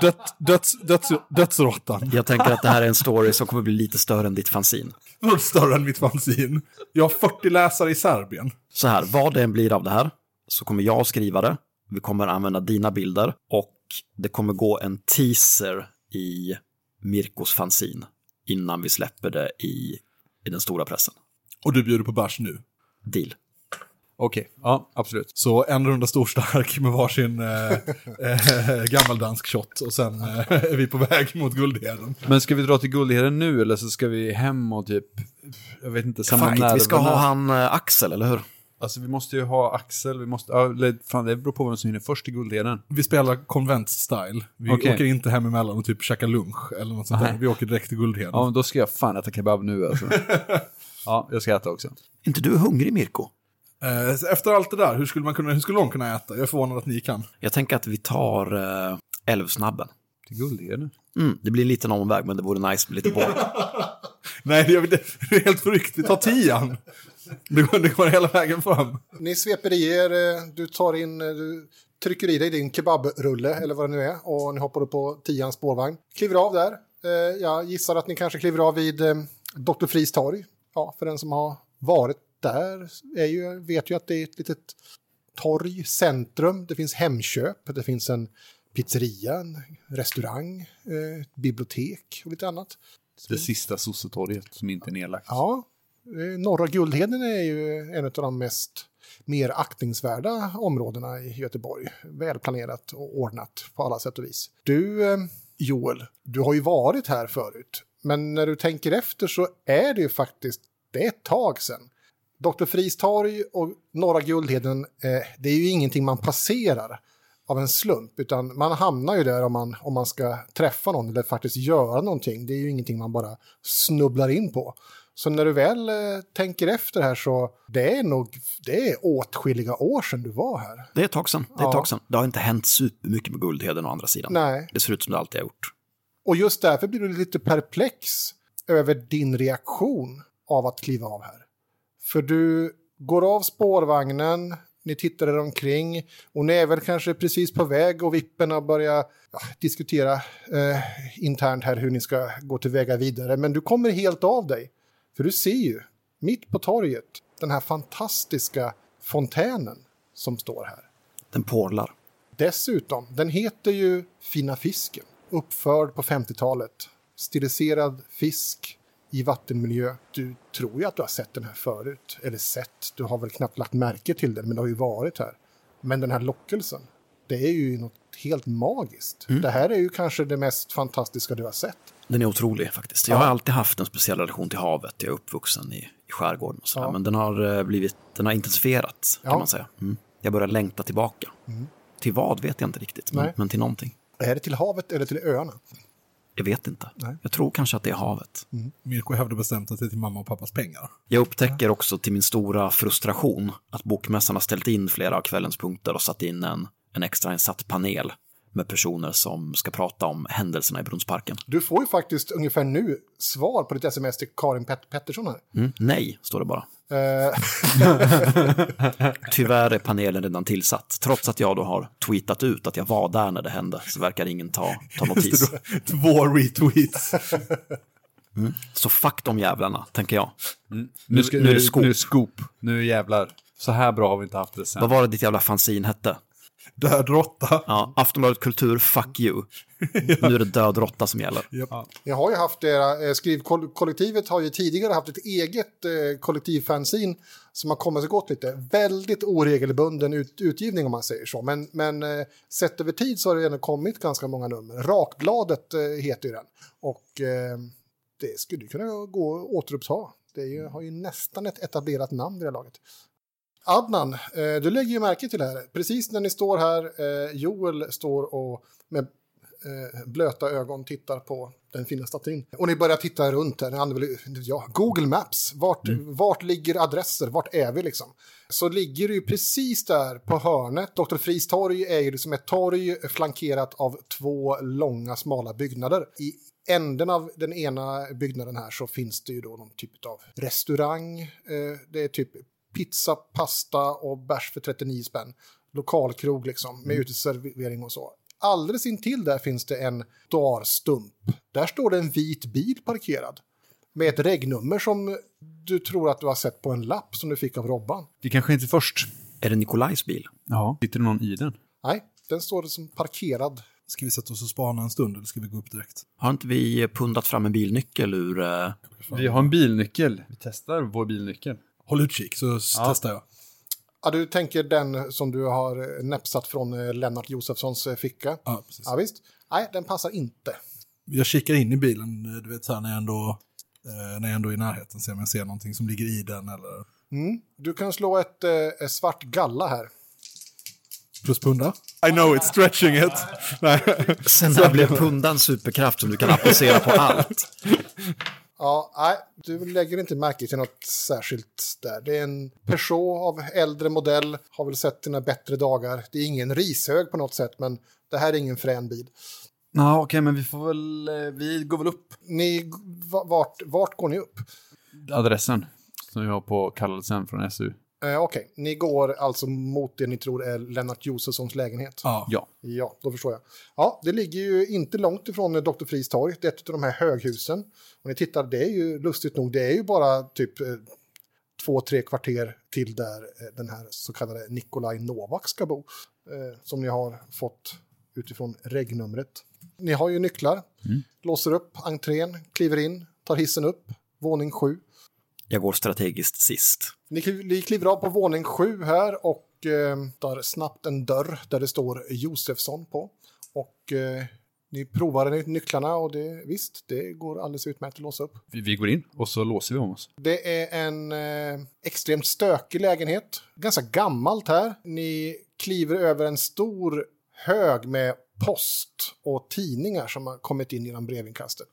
Döds, döds, döds, dödsråttan.
Jag tänker att det här är en story som kommer bli lite större än ditt fanzin.
Vad större än mitt fanzin? Jag har 40 läsare i Serbien.
Så här, vad det än blir av det här så kommer jag skriva det. Vi kommer använda dina bilder och det kommer gå en teaser i Mirkos fanzin innan vi släpper det i, i den stora pressen.
Och du bjuder på bärs nu.
Deal.
Okej, ja, absolut.
Så en runda storstark med varsin eh, eh, gammaldansk shot och sen eh, är vi på väg mot Guldheden.
Men ska vi dra till Guldheden nu eller så ska vi hem och typ, jag vet inte, samla
Fight, vi ska
nerverna?
ha han eh, Axel, eller hur?
Alltså vi måste ju ha Axel, vi måste, ja, eller, fan det beror på vem som hinner först till Guldheden.
Vi spelar konvents-style. Vi
Okej.
åker inte hem emellan och typ käkar lunch eller något sånt där. Vi åker direkt till Guldheden.
Ja, men då ska jag fan äta kebab nu alltså. ja, jag ska äta också.
inte du hungrig, Mirko?
Eh, efter allt det där, hur skulle, man kunna, hur skulle de kunna äta? Jag är förvånad att ni kan.
Jag tänker att vi tar eh, älvsnabben.
Till Guldheden?
Mm, det blir en liten omväg, men det vore nice med lite båt.
Nej, det är, det är helt förryckt. Vi tar tian. Det går, det går hela vägen fram.
Ni sveper i er, eh, du tar in, eh, du trycker i dig din kebabrulle eller vad det nu är och ni hoppar upp på tians spårvagn. Kliver av där. Jag gissar att ni kanske kliver av vid Dr. Fris torg. Ja, för den som har varit där är ju, vet ju att det är ett litet torg, centrum, det finns Hemköp, det finns en pizzeria, en restaurang, eh, ett bibliotek och lite annat.
Det sista sossetorget som inte är nedlagt.
Ja, eh, norra Guldheden är ju en av de mest mer aktningsvärda områdena i Göteborg. Välplanerat och ordnat på alla sätt och vis. Du, eh, Joel, du har ju varit här förut. Men när du tänker efter så är det ju faktiskt, det är ett tag sedan. Dr. Fries torg och Norra Guldheden, eh, det är ju ingenting man passerar av en slump, utan man hamnar ju där om man, om man ska träffa någon eller faktiskt göra någonting. Det är ju ingenting man bara snubblar in på. Så när du väl eh, tänker efter här så det är nog det är åtskilliga år sedan du var här.
Det är ett tag sedan. Det, är
Ja.
sedan. det har inte hänt supermycket med Guldheden å andra sidan.
Nej.
Det ser ut som det alltid har gjort.
Och just därför blir du lite perplex över din reaktion av att kliva av här. För du går av spårvagnen, ni tittar er omkring och ni är väl kanske precis på väg och vipporna börjar ja, diskutera eh, internt här hur ni ska gå tillväga vidare. Men du kommer helt av dig. För du ser ju, mitt på torget, den här fantastiska fontänen som står här.
Den porlar.
Dessutom, den heter ju Fina fisken. Uppförd på 50-talet. Stiliserad fisk i vattenmiljö. Du tror ju att du har sett den här förut. Eller sett, du har väl knappt lagt märke till den, men det har ju varit här. Men den här lockelsen, det är ju något helt magiskt. Det här är ju kanske det mest fantastiska du har sett.
Den är otrolig faktiskt. Jag har alltid haft en speciell relation till havet. Jag är uppvuxen i, i skärgården och sådär.
Ja.
Men den har eh, blivit, den har intensifierats kan
Ja.
man säga. Mm. Jag börjar längta tillbaka. Till vad vet jag inte riktigt, men, men till någonting.
Är det till havet eller till öarna?
Jag vet inte.
Nej.
Jag tror kanske att det är havet.
Mirko hävdar bestämt att det är till mamma och pappas pengar.
Jag upptäcker också till min stora frustration att bokmässan har ställt in flera av kvällens punkter och satt in en, en extrainsatt panel med personer som ska prata om händelserna i Brunnsparken.
Du får ju faktiskt ungefär nu svar på ditt sms till Karin Pet- Pettersson här.
Mm, nej, står det bara.
Eh,
Tyvärr är panelen redan tillsatt. Trots att jag då har tweetat ut att jag var där när det hände så verkar ingen ta, ta notis.
Två retweets.
Så fuck de jävlarna, tänker jag.
Nu, ska,
nu är
nu,
det scoop.
nu är scoop. Nu jävlar. Så här bra har vi inte haft det sen.
Vad var det ditt jävla fanzine hette?
Död råtta.
Ja, Aftonbladet Kultur, fuck you. Nu är det död råtta som gäller.
Ni har ju haft era, eh, skrivkollektivet har ju tidigare haft ett eget eh, som har kommit och gått lite. Väldigt oregelbunden ut, utgivning om man säger så. Men, men eh, sett över tid så har det ändå kommit ganska många nummer. Rakbladet eh, heter ju den. Och eh, det skulle kunna gå att återuppta. Det ju, har ju nästan ett etablerat namn vid det här laget. Adnan, eh, du lägger ju märke till det här. Precis när ni står här, eh, Joel står och med eh, blöta ögon tittar på den fina statyn. Och ni börjar titta runt här, ni använder väl, ja, Google Maps, vart, vart ligger adresser, vart är vi liksom? Så ligger det ju precis där på hörnet, Dr. Fries torg är ju liksom ett torg flankerat av två långa smala byggnader. I änden av den ena byggnaden här så finns det ju då någon typ av restaurang, det är typ pizza, pasta och bärs för 39 spänn. Lokalkrog liksom, med uteservering och så. Alldeles intill där finns det en darstump. Där står det en vit bil parkerad. Med ett regnummer som du tror att du har sett på en lapp som du fick av Robban.
Det kanske inte först.
Är det Nikolajs bil?
Ja. Sitter det någon i den?
Nej, den står som parkerad.
Ska vi sätta oss och spana en stund eller ska vi gå upp direkt?
Har inte vi pundat fram en bilnyckel ur... eh,
Vi har en bilnyckel. Vi testar vår bilnyckel.
Håll utkik så
Ja.
testar jag.
Ja, du tänker den som du har eh, näpsat från eh, Lennart Josefssons eh, ficka.
Ja, precis.
Ja, visst. Nej, den passar inte.
Jag kikar in i bilen, du vet så här när jag ändå, när jag ändå är i närheten, ser om jag ser någonting som ligger i den eller
Mm. Du kan slå ett eh, svart galla här.
plus punda. I know it's stretching it. Nej.
Sen när blev punda en superkraft som du kan applicera på allt?
Ja, nej, du lägger inte märke till något särskilt där. Det är en Peugeot av äldre modell, har väl sett dina bättre dagar. Det är ingen rishög på något sätt, men det här är ingen frän bil.
Ja, okej, men vi får väl... eh, Vi går väl upp.
Ni, va- vart, vart går ni upp?
Adressen. Som vi har på kallelsen från SU.
Eh, Okej, ni går alltså mot det ni tror är Lennart Josefssons lägenhet.
Ja.
Ja.
Ja, då förstår jag. Ja, det ligger ju inte långt ifrån Dr. Fries torg. Det är ett av de här höghusen. Och ni tittar, det är ju lustigt nog, det är ju bara typ eh, två, tre kvarter till där eh, den här så kallade Nikolaj Novak ska bo. Eh, som ni har fått utifrån regnumret. Ni har ju nycklar, låser upp entrén, kliver in, tar hissen upp, våning sju.
Jag går strategiskt sist.
Ni, kli- ni kliver av på våning sju här och eh, tar snabbt en dörr där det står Josefsson på. Och eh, ni provar ny- nycklarna och det, visst, det går alldeles utmärkt att låsa upp.
Vi, vi går in och så låser vi om oss.
Det är en eh, extremt stökig lägenhet. Ganska gammalt här. Ni kliver över en stor hög med post och tidningar som har kommit in genom brevinkastet.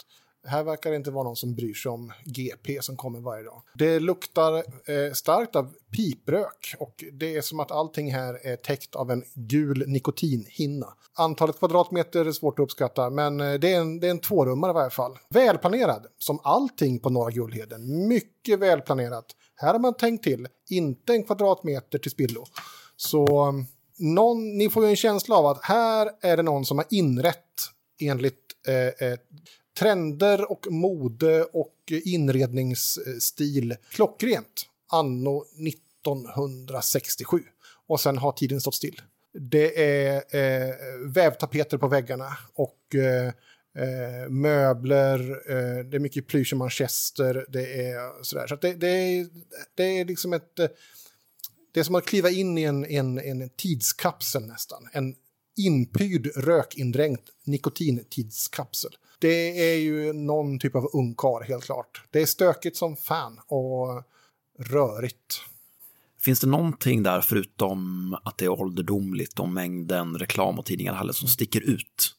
Här verkar det inte vara någon som bryr sig om GP som kommer varje dag. Det luktar eh, starkt av piprök och det är som att allting här är täckt av en gul nikotinhinna. Antalet kvadratmeter är svårt att uppskatta, men eh, det är en, det är en tvårummare i varje fall. Välplanerad, som allting på Norra Gullheden. Mycket välplanerat. Här har man tänkt till, inte en kvadratmeter till spillo. Så mm, någon, ni får ju en känsla av att här är det någon som har inrett enligt eh, eh, trender och mode och inredningsstil klockrent anno 1967. Och sen har tiden stått still. Det är eh, vävtapeter på väggarna och eh, eh, möbler, eh, det är mycket plysch och manchester, det är sådär. Så att det, det, är, det är liksom ett... Eh, det är som att kliva in i en, en, en tidskapsel nästan. En inpyrd rökindränkt nikotintidskapsel. Det är ju någon typ av ungkar helt klart. Det är stökigt som fan och rörigt.
Finns det någonting där förutom att det är ålderdomligt och mängden reklam och tidningar heller som sticker ut?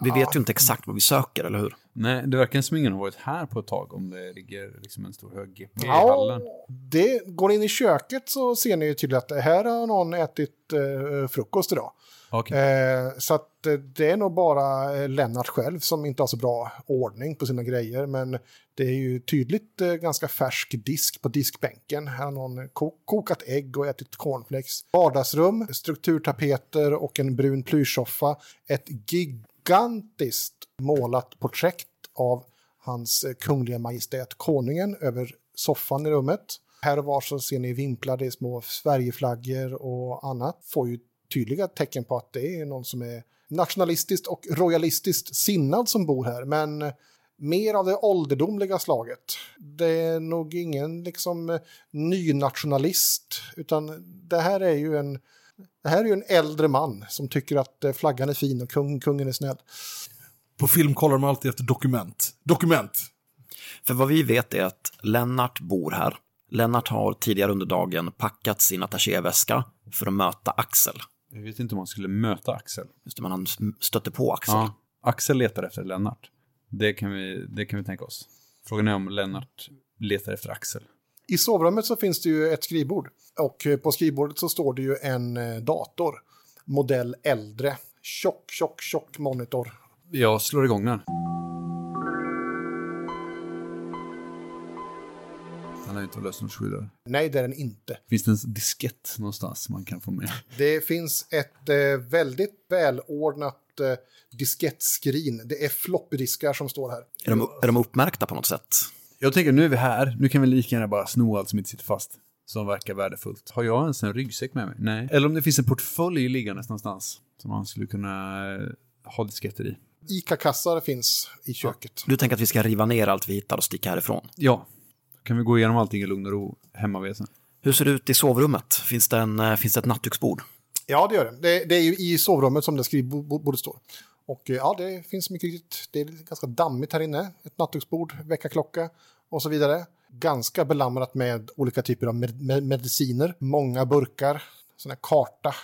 Vi vet ju inte exakt vad vi söker, eller hur?
Nej, det verkar som ingen har varit här på ett tag om det ligger liksom en stor hög GP i
Ja,
hallen.
det går in i köket så ser ni ju till att här har någon ätit eh, frukost idag.
Okay.
Eh, så att eh, det är nog bara eh, Lennart själv som inte har så bra ordning på sina grejer. Men det är ju tydligt eh, ganska färsk disk på diskbänken. Här har någon ko- kokat ägg och ätit cornflakes. Vardagsrum, strukturtapeter och en brun plyschsoffa. Ett gigantiskt målat porträtt av hans eh, kungliga majestät konungen över soffan i rummet. Här och var så ser ni vimplar, det är små Sverigeflaggor och annat. Får ju tydliga tecken på att det är någon som är nationalistiskt och royalistiskt sinnad som bor här. Men mer av det ålderdomliga slaget. Det är nog ingen liksom nynationalist, utan det här är ju en det här är ju en äldre man som tycker att eh, flaggan är fin och kung, kungen är snäll.
På film kollar de alltid efter dokument. Dokument!
För vad vi vet är att Lennart bor här. Lennart har tidigare under dagen packat sin attachéväska för att möta Axel.
Jag vet inte om man skulle möta Axel.
Just det, man han stötte på Axel.
Ja, Axel letar efter Lennart. Det kan, vi, det kan vi tänka oss. Frågan är om Lennart letar efter Axel.
I sovrummet så finns det ju ett skrivbord och eh, på skrivbordet så står det ju en eh, dator. Modell äldre. Tjock, tjock, tjock monitor.
Jag slår igång den. Han har ju inte lösenordsskyddare.
Nej, det är den inte.
Finns det en diskett någonstans man kan få med?
Det finns ett eh, väldigt välordnat eh, diskettskrin. Det är floppydiskar som står här.
Är, de, är de uppmärkta på något sätt?
Jag tänker, nu är vi här. Nu kan vi lika gärna bara sno allt som inte sitter fast. Som verkar värdefullt. Har jag ens en ryggsäck med mig? Nej. Eller om det finns en portfölj liggandes någonstans. Som man skulle kunna eh, ha disketter i.
ICA-kassar finns i köket.
Du tänker att vi ska riva ner allt vi hittar och sticka härifrån?
Ja. Kan vi gå igenom allting i lugn och ro hemma vid sen?
Hur ser det ut i sovrummet? Finns det, en, eh, finns det ett nattduksbord?
Ja, det gör det. det. Det är ju i sovrummet som det skrivbordet står. Och eh, ja, det finns mycket riktigt. Det är ganska dammigt här inne. Ett nattduksbord, väckarklocka och så vidare. Ganska belamrat med olika typer av med med mediciner. Många burkar, sån här karta.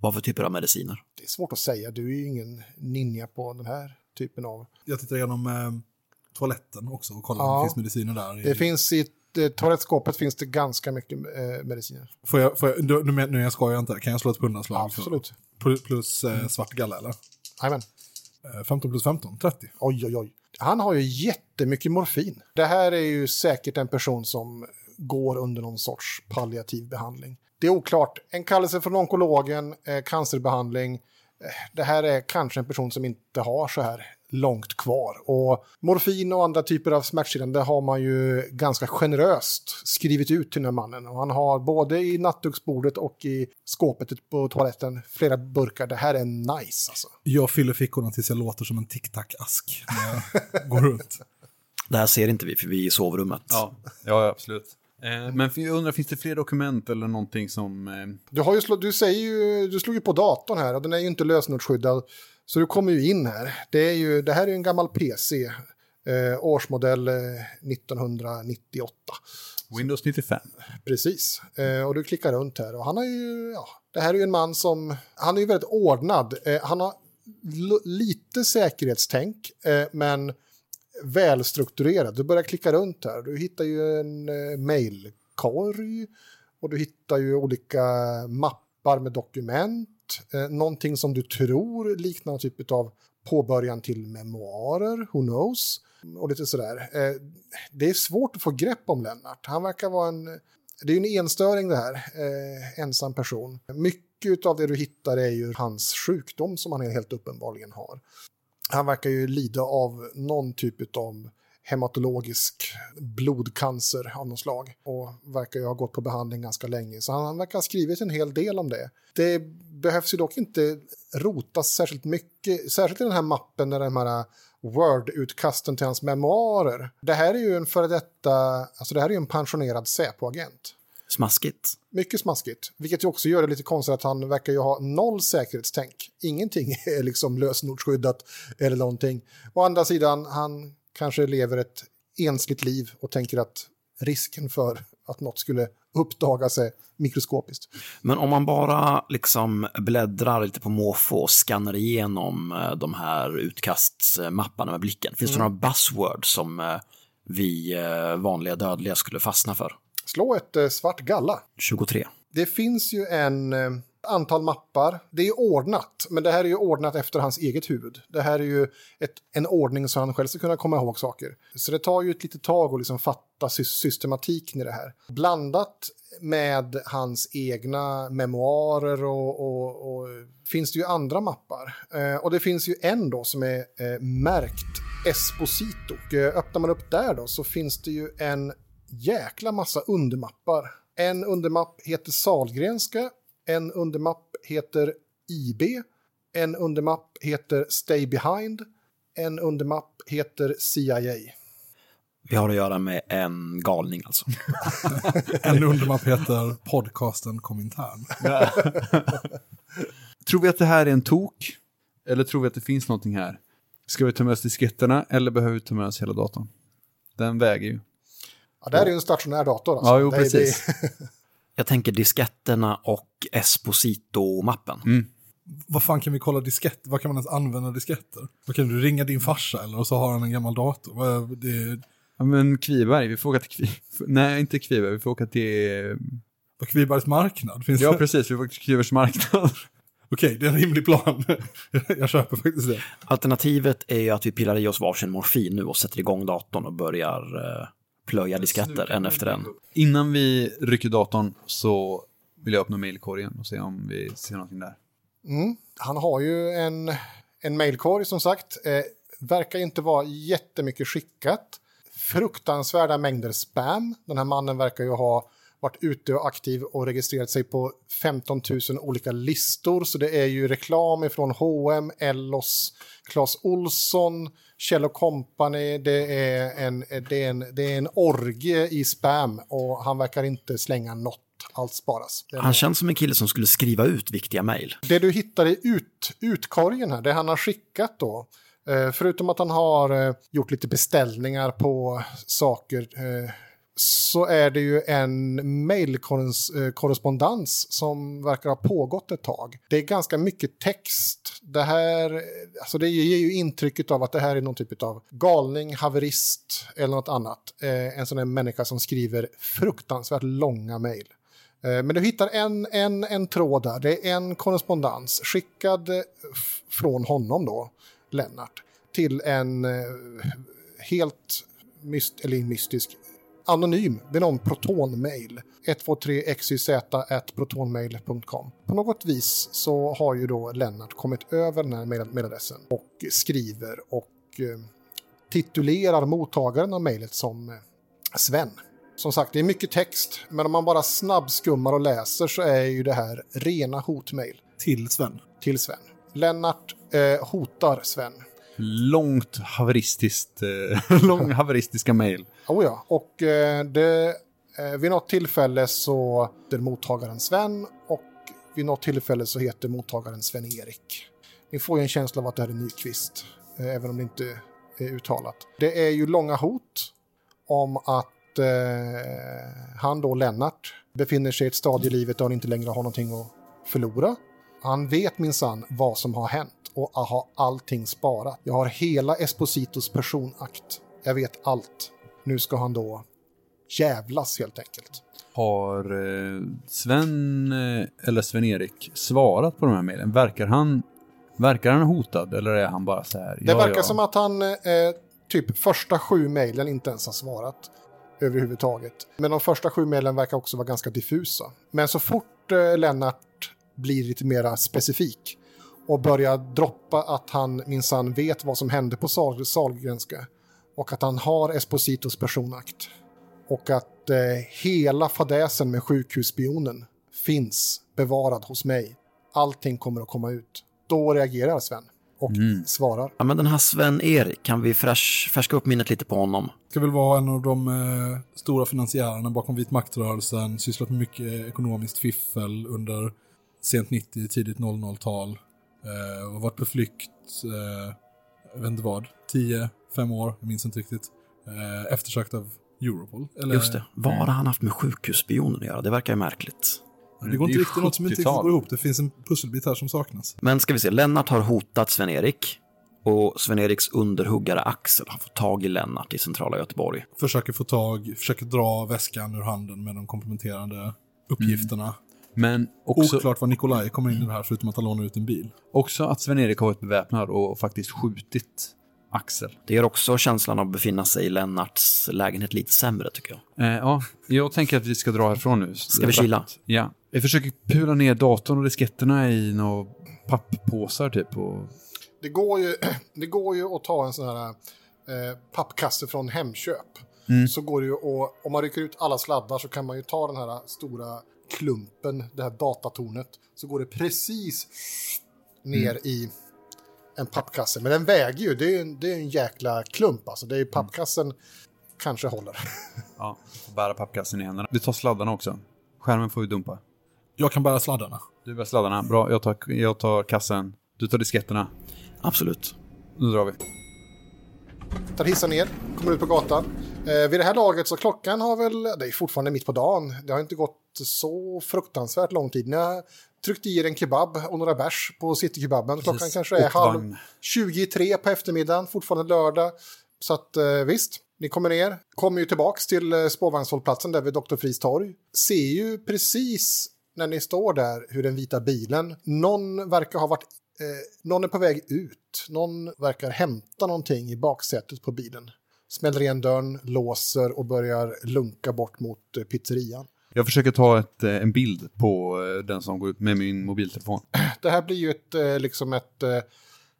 Vad för typer av mediciner?
Det är svårt att säga. Du är ju ingen ninja på den här typen av...
Jag tittar igenom eh, toaletten också och kollar om
Ja.
det finns mediciner där.
Det finns i eh, toalettskåpet finns det ganska mycket eh, mediciner.
Får jag, får jag, nu, nu, jag skojar inte, kan jag slå ett pundanslag? för-
Absolut.
Plus, plus eh, svart galle eller?
Jajamän.
Eh, 15 plus 15, 30.
Oj, oj, oj. Han har ju jättemycket morfin. Det här är ju säkert en person som går under någon sorts palliativ behandling. Det är oklart. En kallelse från onkologen, eh, cancerbehandling. Det här är kanske en person som inte har så här långt kvar. Och morfin och andra typer av smärtstillande har man ju ganska generöst skrivit ut till den här mannen. Och han har både i nattduksbordet och i skåpet på toaletten flera burkar. Det här är nice alltså.
Jag fyller fickorna tills jag låter som en tic-tac-ask när jag går runt.
Det här ser inte vi för vi är i sovrummet.
Ja, ja absolut. Eh, Men jag undrar, finns det fler dokument eller någonting som... eh,
Du, har ju slå, du, säger ju, du slog ju på datorn här och den är ju inte lösenordsskyddad. Så du kommer ju in här. Det, är ju, det här är ju en gammal PC. Eh, årsmodell eh, 1998.
Windows 95?
Precis. Eh, och du klickar runt här och han har ju, ja, det här är ju en man som, han är ju väldigt ordnad. Eh, han har lite säkerhetstänk, eh, men välstrukturerad. Du börjar klicka runt här. Du hittar ju en eh, mailkorg och du hittar ju olika mappar med dokument. Eh, någonting som du tror liknar någon typ av påbörjan till memoarer, who knows. Och lite sådär. Eh, det är svårt att få grepp om Lennart. Han verkar vara en... Det är ju en enstöring det här, eh, ensam person. Mycket av det du hittar är ju hans sjukdom som han helt uppenbarligen har. Han verkar ju lida av någon typ av hematologisk blodcancer av något slag och verkar ju ha gått på behandling ganska länge. Så han verkar ha skrivit en hel del om det. Det behövs ju dock inte rotas särskilt mycket, särskilt i den här mappen där de här Word-utkasten till hans memoarer. Det här är ju en före detta, alltså det här är ju en pensionerad Säpo-agent.
Smaskigt.
Mycket smaskigt, vilket ju också gör det lite konstigt att han verkar ju ha noll säkerhetstänk. Ingenting är liksom lösenordsskyddat eller någonting. Å andra sidan, han kanske lever ett ensligt liv och tänker att risken för att något skulle uppdagas är mikroskopiskt.
Men om man bara liksom bläddrar lite på måfå och skannar igenom eh, de här utkastsmapparna med blicken, finns det några buzzwords som eh, vi eh, vanliga dödliga skulle fastna för?
Slå ett eh, svart galla.
23.
Det finns ju en eh, antal mappar. Det är ordnat, men det här är ju ordnat efter hans eget huvud. Det här är ju ett, en ordning så han själv ska kunna komma ihåg saker. Så det tar ju ett litet tag att liksom fatta sy systematiken i det här. Blandat med hans egna memoarer och, och, och finns det ju andra mappar. Eh, och det finns ju en då som är eh, märkt Esposito. Och, eh, öppnar man upp där då så finns det ju en jäkla massa undermappar. En undermapp heter Salgrenska, en undermapp heter IB, en undermapp heter Stay Behind, en undermapp heter CIA.
Vi har att göra med en galning alltså.
En undermapp heter podcasten Komintern.
Tror vi att det här är en tok? Eller tror vi att det finns någonting här? Ska vi ta med oss disketterna eller behöver vi ta med oss hela datorn? Den väger ju.
Ja, det här är ju en stationär dator. Alltså.
Ja, jo, precis.
Jag tänker disketterna och Esposito-mappen.
Mm.
Vad fan kan vi kolla disketter? Vad kan man ens använda disketter? Vad kan du ringa din farsa eller och så har han en gammal dator? Det,
Ja, men Kviberg, vi får åka till Kviberg. Nej, inte Kviberg, vi får åka till...
vad Kvibergs marknad? Finns
Ja,
det?
precis, vi får åka till Kvibers marknad.
Okej, det är en rimlig plan. jag köper faktiskt det.
Alternativet är ju att vi pillar i oss varsin morfin nu och sätter igång datorn och börjar eh, plöja disketter en efter en.
Innan vi rycker datorn så vill jag öppna mejlkorgen och se om vi ser någonting där.
Mm. Han har ju en, en mailkorg som sagt. Eh, verkar inte vara jättemycket skickat. Fruktansvärda mängder spam. Den här mannen verkar ju ha varit ute och aktiv och registrerat sig på 15 000 olika listor. Så det är ju reklam ifrån H&M, Ellos, Clas Olsson, Kjell Company. Det är, en, det, är en, det är en orgie i spam och han verkar inte slänga något. Allt sparas.
Han känns som en kille som skulle skriva ut viktiga mejl.
det du hittar i ut, utkorgen här, det han har skickat då, eh, förutom att han har eh, gjort lite beställningar på saker, eh, så är det ju en mejlkorrespondens som verkar ha pågått ett tag. Det är ganska mycket text. Det här, alltså det ger ju intrycket av att det här är någon typ av galning, haverist eller något annat. Eh, en sån där människa som skriver fruktansvärt långa mejl. Eh, Men du hittar en, en, en tråd där. Det är en korrespondens skickad eh, från honom då, Lennart, till en eh, helt myst, eller mystisk anonym. Det är någon protonmail. 123xyz.protonmail.com. På något vis så har ju då Lennart kommit över den här mail- mailadressen och skriver och eh, titulerar mottagaren av mejlet som eh, Sven. Som sagt, det är mycket text, men om man bara snabbskummar och läser så är ju det här rena hotmail
Till Sven.
till Sven. Lennart eh, hotar Sven.
Långt haveristiskt, eh, lång haveristiska mail.
Oh ja, och eh, det, eh, vid något tillfälle så heter mottagaren Sven och vid något tillfälle så heter mottagaren Sven-Erik. Ni får ju en känsla av att det här är Nyqvist, eh, även om det inte är uttalat. Det är ju långa hot om att eh, han då, Lennart, befinner sig i ett stadie i livet där han inte längre har någonting att förlora. Han vet minsann vad som har hänt och har allting sparat. Jag har hela Espositos personakt. Jag vet allt. Nu ska han då jävlas helt enkelt.
Har eh, Sven eh, eller Sven-Erik svarat på de här mejlen? Verkar han, verkar han hotad eller är han bara så här?
Det verkar som att han eh, typ första sju mejlen inte ens har svarat överhuvudtaget. Men de första sju mejlen verkar också vara ganska diffusa. Men så fort eh, Lennart blir lite mera specifik och börjar droppa att han minsann vet vad som hände på Sal och att han har Espositos personakt och att eh, hela fadäsen med sjukhusspionen finns bevarad hos mig. Allting kommer att komma ut. Då reagerar Sven och svarar.
Ja, men den här Sven-Erik, kan vi fräsch, färska upp minnet lite på honom?
Ska väl vara en av de eh, stora finansiärerna bakom vit maktrörelsen, sysslat med mycket ekonomiskt fiffel under sent 90, tidigt 00-tal. Eh, och varit på flykt, eh, jag vet inte vad, 10, 5 år, jag minns inte riktigt. Eh, eftersökt av Europol. Eller,
Just det, vad har han haft med sjukhusspionen att göra? Det verkar ju märkligt.
Det går inte riktigt något som inte riktigt
70-tal.
går ihop. Det finns en pusselbit här som saknas.
Men ska vi se, Lennart har hotat Sven-Erik och Sven-Eriks underhuggare Axel har fått tag i Lennart i centrala Göteborg.
Försöker få tag, försöker dra väskan ur handen med de komplementerande uppgifterna.
Men också,
Oklart vad Nikolaj kommer in i det här förutom att han lånar ut en bil.
också att Sven-Erik har varit beväpnad och faktiskt skjutit Axel.
Det gör också känslan av att befinna sig i Lennarts lägenhet lite sämre tycker jag.
Eh, ja, jag tänker att vi ska dra härifrån nu.
Ska vi chilla?
Ja. Vi försöker pula ner datorn och disketterna i några papppåsar typ. Och...
Det går ju, det går ju att ta en sån här eh, pappkasse från Hemköp. Så går det ju att, om man rycker ut alla sladdar så kan man ju ta den här stora klumpen, det här datatornet. Så går det precis ner i en pappkasse. Men den väger ju, det är ju en, det är en jäkla klump alltså. Det är ju pappkassen kanske håller.
Ja, bära pappkassen i händerna. Vi tar sladdarna också. Skärmen får vi dumpa.
Jag kan bära sladdarna.
Du bär sladdarna. Bra, jag tar, jag tar kassen. Du tar disketterna.
Absolut.
Nu drar vi.
Tar hissen ner, kommer ut på gatan. Eh, vid det här laget så klockan har väl, det är fortfarande mitt på dagen. Det har inte gått så fruktansvärt lång tid. Ni har tryckt i en kebab och några bärs på citykebaben. Klockan
Precis.
kanske är
Och
halv
vagn.
23 på eftermiddagen, fortfarande lördag. Så att eh, visst, ni kommer ner. Kommer ju tillbaks till eh, spårvagnshållplatsen där vid Dr. Fries torg. Ser ju precis när ni står där hur den vita bilen, någon verkar ha varit Eh, någon är på väg ut. Någon verkar hämta någonting i baksätet på bilen. Smäller igen dörren, låser och börjar lunka bort mot eh, pizzerian.
Jag försöker ta ett, eh, en bild på eh, den som går ut med min mobiltelefon.
Det här blir ju ett, eh, liksom ett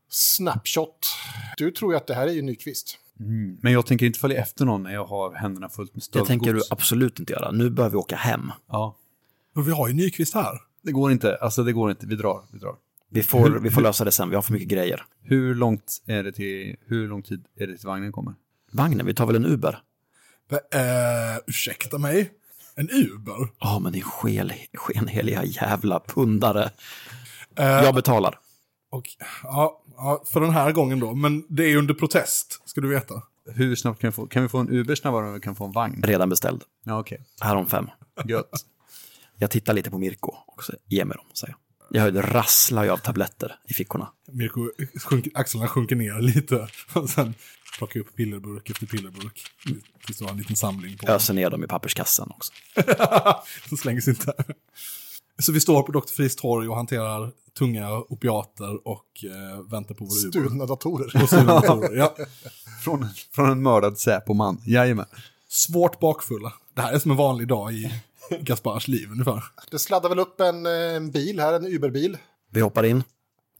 snapshot. Du tror ju att det här är ju Nyqvist.
Men jag tänker inte följa efter någon när jag har händerna fullt med
Det
stöldgods.
tänker du absolut inte göra. Nu bör vi åka hem.
Ja,
Och vi har ju Nyqvist här.
det går inte. Alltså det går inte. Vi drar. Vi drar.
Vi får, vi får lösa det sen, vi har för mycket grejer.
Hur långt är det till, hur lång tid är det till vagnen kommer?
Vagnen, vi tar väl en Uber?
Eh, ursäkta mig? En Uber?
Ja, men din skel, skenheliga jävla pundare.
Eh,
Jag betalar.
och, ja, ja, för den här gången då. Men det är under protest, ska du veta.
Hur snabbt kan vi få, kan vi få en Uber snabbare än vi kan få en vagn?
Redan beställd.
Ja, okej.
Här om fem.
Gött.
Jag tittar lite på Mirko och säger, ge mig dem, säger jag. Rasslar ju av tabletter i fickorna.
Mirko, sjunker, axlarna sjunker ner lite. Och sen plockar upp pillerburk efter pillerburk. Tills du har en liten samling på.
Öser ner dem i papperskassan också.
Så slängs inte. Så vi står på Dr. Fries torg och hanterar tunga opiater och eh, väntar på vår Uber.
Stulna datorer.
Och stulna datorer, ja.
Från, från en mördad Säpo-man. Jajamän.
Svårt bakfulla. Det här är som en vanlig dag i Gaspars liv ungefär.
Det sladdar väl upp en, eh, en bil här, en Uberbil,
Vi hoppar in.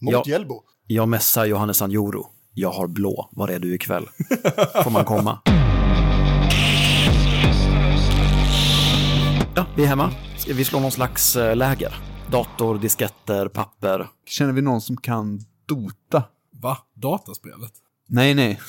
mot. Hjällbo.
Jag messar Johannes Anjoro. Jag har blå. Var är du ikväll? Får man komma? Ja, vi är hemma. Vi slå någon slags eh, läger? Dator, disketter, papper.
Känner vi någon som kan Dota?
Va? Dataspelet?
Nej, nej.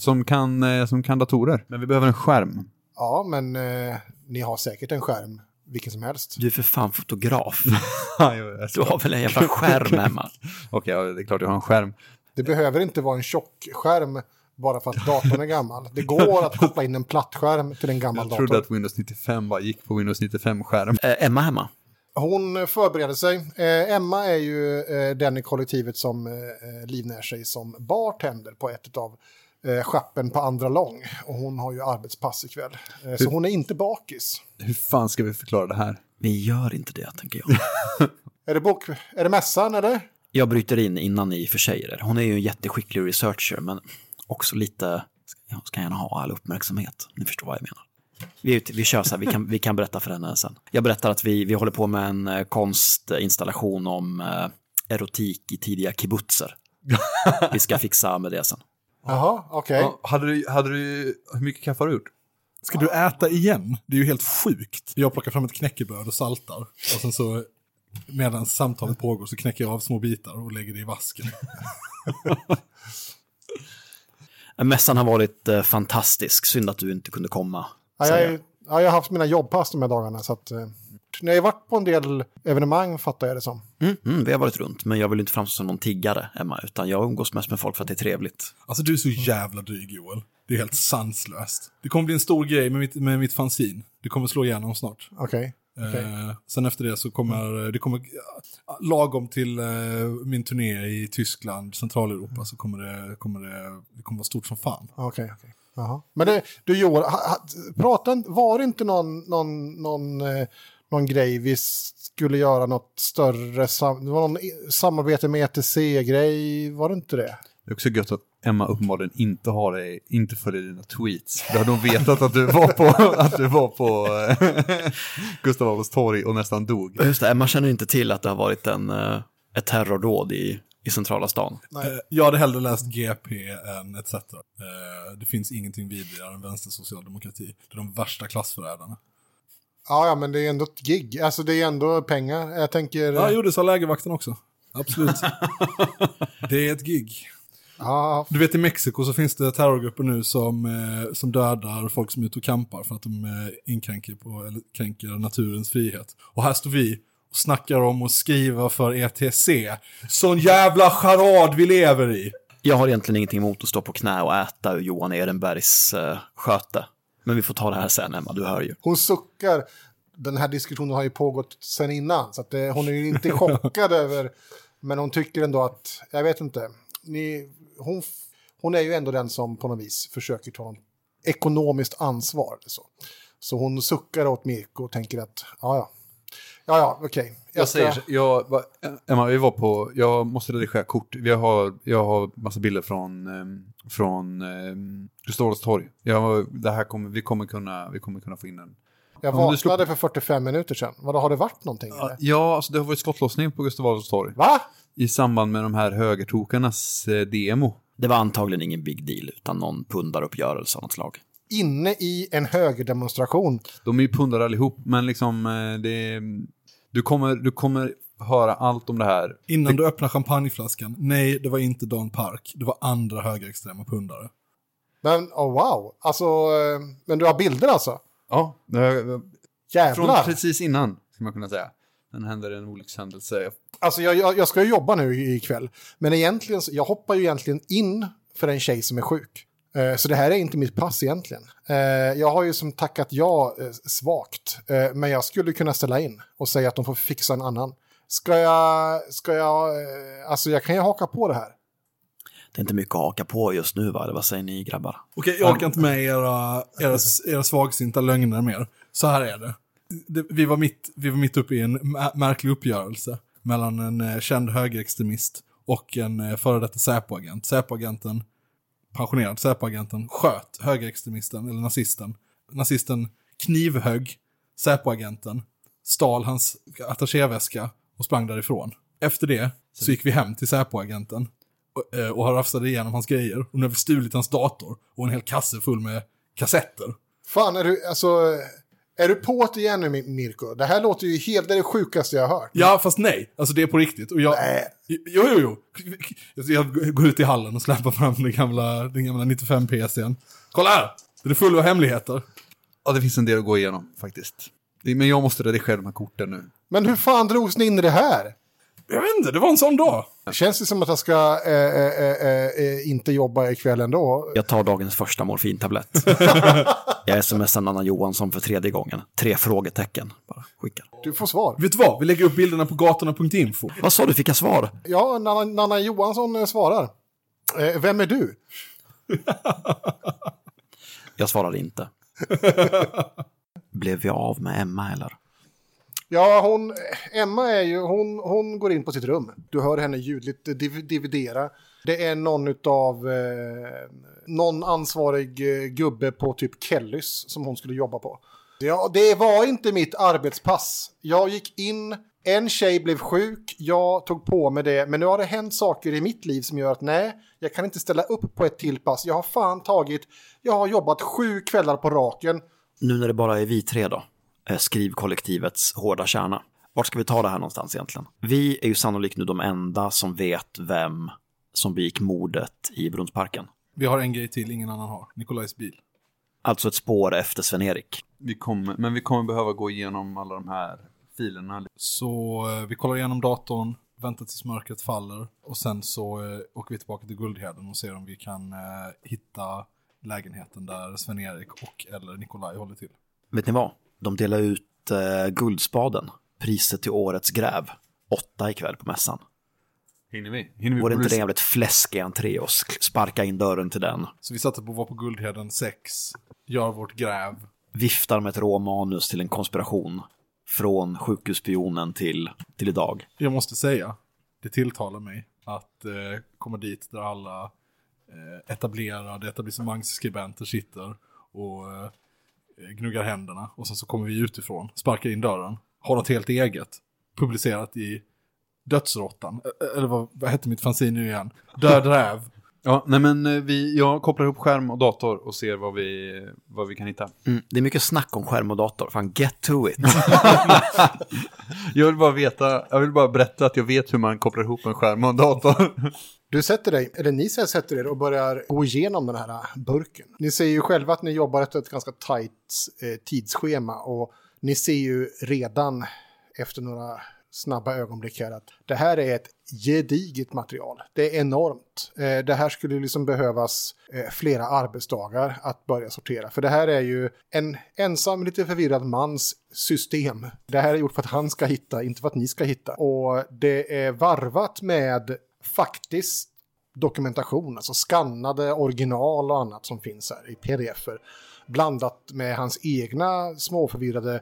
Som kan, eh, som kan datorer. Men vi behöver en skärm.
Ja, men eh, ni har säkert en skärm, vilken som helst.
Du är för fan fotograf.
Jag
Du har väl en jävla skärm hemma?
Okej, ja, det är klart jag har en skärm.
Det behöver inte vara en tjock skärm bara för att datorn är gammal. Det går att koppla in en plattskärm till en gammal
Jag
dator.
trodde att Windows 95 bara gick på Windows 95-skärm.
Eh, Emma hemma.
Hon förbereder sig. Eh, Emma är ju eh, den i kollektivet som eh, livnär sig som bartender på ett av eh, schappen på Andra Lång. Och hon har ju arbetspass ikväll. Eh, så hon är inte bakis.
Hur fan ska vi förklara det här?
Vi gör inte det, tänker jag.
Är det, bok, är det mässan eller?
Jag bryter in innan ni försäger er. Hon är ju en jätteskicklig researcher, men också lite... Ja, ska gärna ha all uppmärksamhet. Ni förstår vad jag menar. Vi, vi kör så här, vi kan, vi kan berätta för henne sen. Jag berättar att vi, vi håller på med en eh, konstinstallation om eh, erotik i tidiga kibbutzer. Vi ska fixa med det sen.
Jaha, okej.
Ja, hade, du, hade du... Hur mycket kaffe har du gjort?
Ska du äta igen? Det är ju helt sjukt. Jag plockar fram ett knäckebröd och saltar. Och sen så, medan samtalet pågår, så knäcker jag av små bitar och lägger det i vasken.
Mässan har varit eh, fantastisk. Synd att du inte kunde komma.
Ja, jag, är- ja, jag har haft mina jobbpass de här dagarna. Så att, eh, ni har ju varit på en del evenemang fattar jag det som.
Mm, mm, vi har varit runt, men jag vill inte framstå som någon tiggare, Emma, utan jag umgås mest med folk för att det är trevligt.
Alltså du är så jävla dryg Joel. Det är helt sanslöst. Det kommer bli en stor grej med mitt, med mitt fanzine. Det kommer slå igenom snart.
Okej. okej.
Eh, sen efter det så kommer det kommer, ja, lagom till eh, min turné i Tyskland, Centraleuropa, så kommer det, kommer det, det kommer vara stort som fan.
Okej, okej. Jaha. Men det, du Joel, ha, ha, prata, inte- var det inte någon, någon, någon, eh, någon grej vi skulle göra något större, sam, det var någon i- samarbete med ETC-grej, var det inte det?
Det är också gött att Emma uppenbarligen inte har dig, inte följer dina tweets. Då hade hon vetat att du var på, att du var på eh, Gustav Adolfs torg och nästan dog.
Just det, Emma känner inte till att det har varit en, eh, ett terrordåd i, i centrala stan.
Eh, jag hade hellre läst GP än etc. Det finns ingenting vidare än vänstersocialdemokrati. Det är de värsta klassförrädarna.
Ja, ja, men det är ändå ett gig, alltså det är ändå pengar. Jag tänker,
Ja, jo, det sa lägervakten också. Absolut. det är ett gig.
ja,
Du vet i Mexiko så finns det terrorgrupper nu som, eh, som dödar folk som är ute och kampar för att de eh, inkränker på, eller kränker naturens frihet. Och här står vi och snackar om att skriva för ETC. Sån jävla charad vi lever i.
Jag har egentligen ingenting emot att stå på knä och äta ur Johan Ehrenbergs uh, sköte. Men vi får ta det här sen, Emma, du hör ju.
hon suckar. Den här diskussionen har ju pågått sen innan, så det, hon är ju inte chockad över, men hon tycker ändå att, jag vet inte, ni, hon, hon är ju ändå den som på något vis försöker ta en ekonomiskt ansvar. Så, så hon suckar åt Mirko och tänker att, ja, ja, ja, ja, okej.
Jag säger så, jag, va- Emma, vi var på, jag måste redigera kort. Vi har, jag har massa bilder från, um, från um, Gustav Adolfs torg. Jag, det här kommer, vi kommer kunna, vi kommer kunna få in en.
Jag
Om
vaknade för 45 minuter sedan. Vadå, har det varit någonting? eller?
Ja, alltså det har varit skottlossning på Gustav Adolfs torg.
Va?
I samband med de här högertokarnas eh, demo.
Det var antagligen ingen big deal, utan någon pundaruppgörelse av något slag.
Inne i en högerdemonstration.
De är ju pundare allihop, men liksom eh, det, du, kommer, du kommer höra allt om det här.
Innan du öppnar champagneflaskan, nej, det var inte Dan Park. Det var andra högerextrema pundare.
Men, oh, wow. Alltså, eh, men du har bilder alltså?
Ja, det här, från
Jävlar.
precis innan, ska man kunna säga. Sen händer en olyckshändelse.
Alltså jag, jag, jag ska ju jobba nu i- ikväll. Men egentligen, jag hoppar ju egentligen in för en tjej som är sjuk. Eh, Så det här är inte mitt pass egentligen. Eh, Jag har ju som tackat ja eh, svagt. Men jag skulle kunna ställa in och säga att de får fixa en annan. Ska jag, ska jag, alltså jag kan ju haka på det här.
Det är inte mycket att haka på just nu, va? Vad säger ni, grabbar?
Okej, jag orkar inte med era, era, era svagsinta lögner mer. Så här är det. vi, var mitt, vi var mitt uppe i en mä- märklig uppgörelse mellan en känd högerextremist och en före detta Säpo-agent. Säpo-agenten, pensionerad Säpo-agenten, sköt högerextremisten, eller nazisten. Nazisten knivhögg Säpo-agenten, stal hans attachéväska och sprang därifrån. Efter det så gick vi hem till Säpo-agenten och, eh, och rafsade igenom hans grejer. Och nu har vi stulit hans dator och en hel kasse full med kassetter.
Fan, är du, alltså, är du på det igen nu Mi- Mirko? Det här låter ju helt, det är det sjukaste jag har hört.
Ja, fast nej. Alltså det är på riktigt. Och jag,
Nej.
Jo, jo, jo. Jag går ut i hallen och släpper fram den gamla, den gamla 95 PCn. Kolla här! Den är full av hemligheter.
Ja, det finns en del att gå igenom faktiskt. Men jag måste redigera de här korten nu.
Men hur fan drogs ni in i det här?
Jag vet inte, det var en sån dag.
Känns det som att jag ska eh, eh, eh, eh, inte jobba ikväll ändå?
Jag tar dagens första morfintablett. jag smsar Nanna Johansson för tredje gången. Tre frågetecken. Bara skickar.
Du får svar.
Vet du vad? Vi lägger upp bilderna på gatorna.info.
Vad sa du, fick jag svar?
Ja, Nanna, Nanna Johansson eh, svarar. Eh, vem är du?
Jag svarar inte. Blev vi av med Emma eller?
Ja, hon, Emma är ju, hon, hon går in på sitt rum. Du hör henne ljudligt div, dividera. Det är någon utav, eh, någon ansvarig eh, gubbe på typ Kellys som hon skulle jobba på. Ja, det var inte mitt arbetspass. Jag gick in, en tjej blev sjuk, jag tog på mig det, men nu har det hänt saker i mitt liv som gör att nej, jag kan inte ställa upp på ett till pass. Jag har fan tagit, jag har jobbat sju kvällar på raken.
Nu när det bara är vi tre då, skrivkollektivets hårda kärna. Vart ska vi ta det här någonstans egentligen? Vi är ju sannolikt nu de enda som vet vem som begick mordet i Brunnsparken.
Vi har en grej till ingen annan har. Nikolajs bil.
Alltså ett spår efter Sven-Erik.
Vi kommer, men vi kommer behöva gå igenom alla de här filerna.
Så eh, vi kollar igenom datorn, väntar tills mörkret faller och sen så eh, åker vi tillbaka till Guldheden och ser om vi kan eh, hitta lägenheten där Sven-Erik och eller Nikolaj håller till.
Vet ni vad? De delar ut eh, Guldspaden, priset till årets gräv. Åtta ikväll på mässan.
Hinner vi? Hinner vi
Vore inte det jävligt fläskig entré och sparka in dörren till den?
Så vi satte på att vara på Guldheden 6, gör vårt gräv.
Viftar med ett råmanus till en konspiration. Från sjukhusspionen till, till idag.
Jag måste säga, det tilltalar mig att eh, komma dit där alla eh, etablerade etablissemangsskribenter sitter och eh, gnuggar händerna. Och sen så kommer vi utifrån, sparkar in dörren, har något helt eget, publicerat i Dödsråttan, eller vad, vad hette mitt fanzine nu igen? Död räv.
Ja, nej men eh, vi, jag kopplar ihop skärm och dator och ser vad vi, vad vi kan hitta.
Mm, det är mycket snack om skärm och dator. Fan, get to it.
Jag vill bara veta, jag vill bara berätta att jag vet hur man kopplar ihop en skärm och en dator.
Du sätter dig, eller ni sätter er och börjar gå igenom den här burken. Ni ser ju själva att ni jobbar efter ett ganska tajt eh, tidsschema och ni ser ju redan efter några snabba ögonblick här att det här är ett gediget material. Det är enormt. Eh, det här skulle liksom behövas eh, flera arbetsdagar att börja sortera. För det här är ju en ensam, lite förvirrad mans system. Det här är gjort för att han ska hitta, inte för att ni ska hitta. Och det är varvat med faktiskt dokumentation, alltså skannade original och annat som finns här i pdf-er. Blandat med hans egna småförvirrade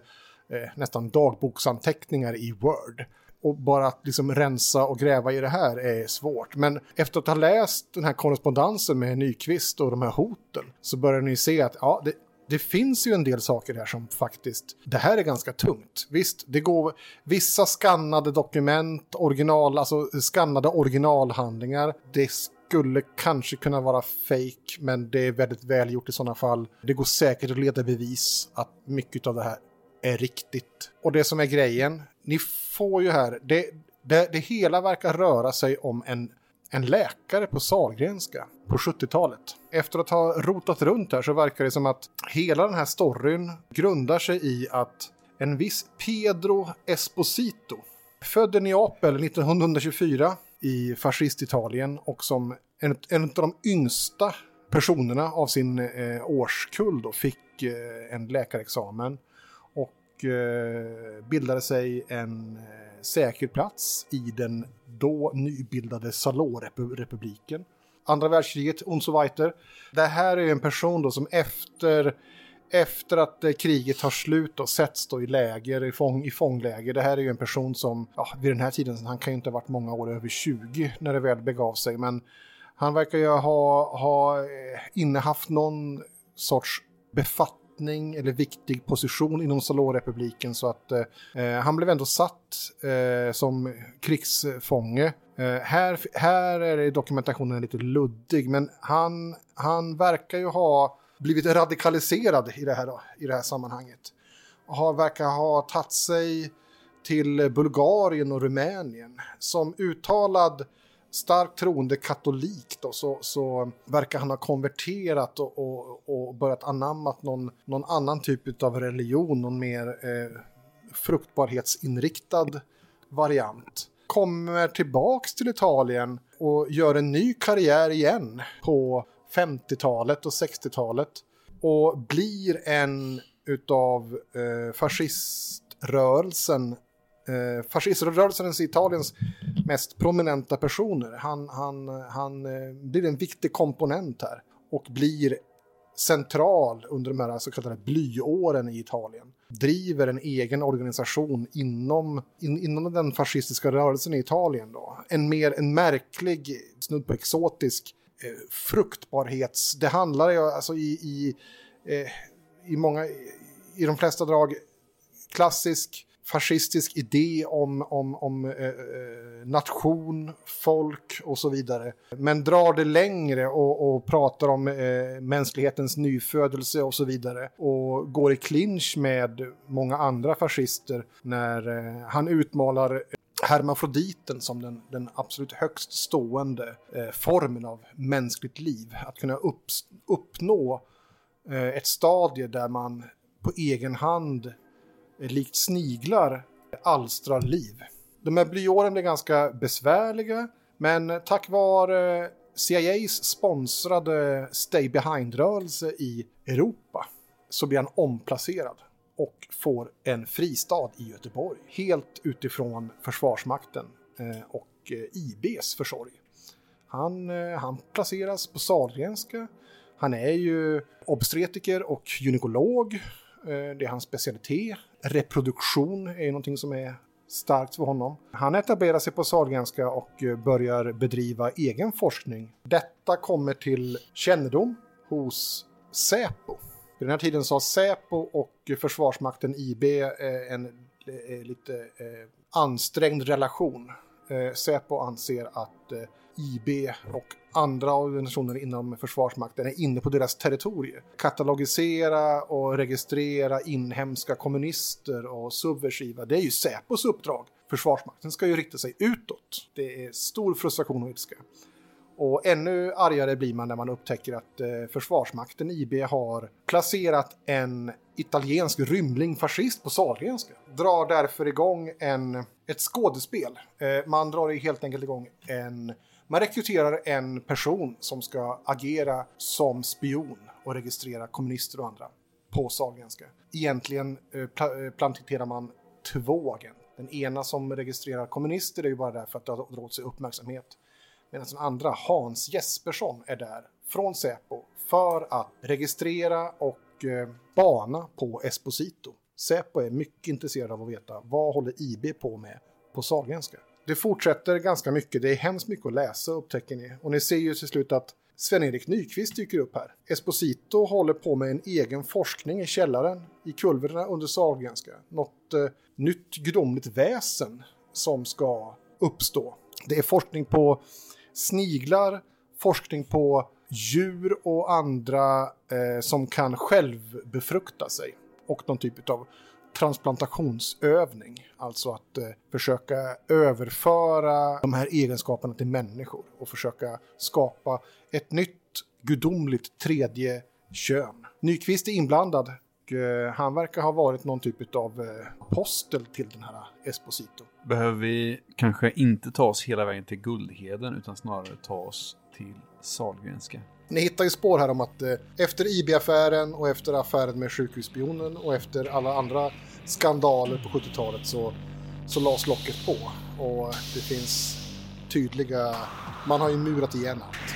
eh, nästan dagboksanteckningar i Word. Och bara att liksom rensa och gräva i det här är svårt. Men efter att ha läst den här korrespondensen med Nyqvist och de här hoten så börjar ni se att ja, det, det finns ju en del saker här som faktiskt, det här är ganska tungt. Visst, det går vissa skannade dokument, original, alltså skannade originalhandlingar. Det skulle kanske kunna vara fake, men det är väldigt välgjort i sådana fall. Det går säkert att leda bevis att mycket av det här är riktigt. Och det som är grejen, ni får ju här, det, det, det hela verkar röra sig om en, en läkare på Sahlgrenska på 70-talet. Efter att ha rotat runt här så verkar det som att hela den här storyn grundar sig i att en viss Pedro Esposito, född i Neapel 1924 i fascistitalien och som en, en av de yngsta personerna av sin eh, årskull då fick eh, en läkarexamen och eh, bildade sig en eh, säker plats i den då nybildade Salonrepubliken. Andra världskriget, und so weiter. Det här är en person då som efter, efter att eh, kriget tar slut och sätts då i läger, i, fång, i fångläger. Det här är ju en person som, ja, vid den här tiden, han kan ju inte ha varit många år över 20 när det väl begav sig, men han verkar ju ha, ha innehaft någon sorts befattning befattning eller viktig position inom Salorrepubliken så att eh, eh, han blev ändå satt eh, som krigsfånge. Eh, här, här är dokumentationen lite luddig men han, han verkar ju ha blivit radikaliserad i det här, i det här sammanhanget. Han har, verkar ha tagit sig till Bulgarien och Rumänien. Som uttalad starkt troende katolik då, så, så verkar han ha konverterat och, och, och börjat anammat någon, någon annan typ av religion, någon mer eh, fruktbarhetsinriktad variant. Kommer tillbaks till Italien och gör en ny karriär igen på 50-talet och 60-talet och blir en utav eh, fasciströrelsen eh, fasciströrelsens Italiens mest prominenta personer. Han, han, han eh, blir en viktig komponent här och blir central under de här så kallade blyåren i Italien. Driver en egen organisation inom, in, inom den fascistiska rörelsen i Italien. Då. En mer en märklig, snudd på exotisk eh, fruktbarhets... Det handlar ju alltså i, i, eh, i många, i de flesta drag klassisk fascistisk idé om, om, om eh, eh, nation, folk och så vidare. Men drar det längre och, och pratar om eh, mänsklighetens nyfödelse och så vidare. Och går i clinch med många andra fascister när eh, han utmålar hermafroditen som den, den absolut högst stående eh, formen av mänskligt liv. Att kunna upp, uppnå eh, ett stadie där man på egen hand likt sniglar alstrar liv. De här blyåren blir ganska besvärliga, men tack vare eh, CIAs sponsrade Stay Behind-rörelse i Europa så blir han omplacerad och får en fristad i Göteborg. Helt utifrån Försvarsmakten eh, och eh, IBs försorg. Han, han placeras på Sahlgrenska. Han är ju obstetriker och gynekolog det är hans specialitet. Reproduktion är någonting som är starkt för honom. Han etablerar sig på Sahlgrenska och eh, börjar bedriva egen forskning. Detta kommer till kännedom hos Säpo. Vid den här tiden så har Säpo och Försvarsmakten IB eh, en eh, lite ansträngd relation. Säpo anser att IB och andra organisationer inom Försvarsmakten är inne på deras territorium. Katalogisera och registrera inhemska kommunister och subversiva, det är ju Säpos uppdrag. Försvarsmakten ska ju rikta sig utåt. Det är stor frustration och ilska. Och ännu argare blir man när man upptäcker att eh, Försvarsmakten, IB, har placerat en italiensk rymling fascist på Sahlgrenska. Drar därför igång en, ett skådespel. Eh, man drar helt enkelt igång en man rekryterar en person som ska agera som spion och registrera kommunister och andra på Sahlgrenska. Egentligen eh, pla eh, planterar man två agenter. Den ena som registrerar kommunister är ju bara där för att dra åt sig uppmärksamhet. Medan den andra, Hans Jespersson, är där från Säpo för att registrera och eh, bana på Esposito. Säpo är mycket intresserad av att veta vad håller IB på med på Sahlgrenska det fortsätter ganska mycket. Det är hemskt mycket att läsa upptäcker ni. Och ni ser ju till slut att Sven-Erik Nyqvist dyker upp här. Esposito håller på med en egen forskning i källaren i kulverterna under Sahlgrenska. Något eh, nytt gudomligt väsen som ska uppstå. Det är forskning på sniglar, forskning på djur och andra eh, som kan självbefrukta sig. Och någon typ av transplantationsövning. Alltså att eh, försöka överföra de här egenskaperna till människor och försöka skapa ett nytt gudomligt tredje kön. Nyqvist är inblandad och eh, han verkar ha varit någon typ av eh, apostel till den här Esposito.
Behöver vi kanske inte ta oss hela vägen till Guldheden utan snarare ta oss till Sahlgrenska?
Ni hittar ju spår här om att eh, efter IB-affären och efter affären med sjukhusspionen och efter alla andra skandaler på 70-talet så, så lades locket på. Och det finns tydliga... Man har ju murat igen allt.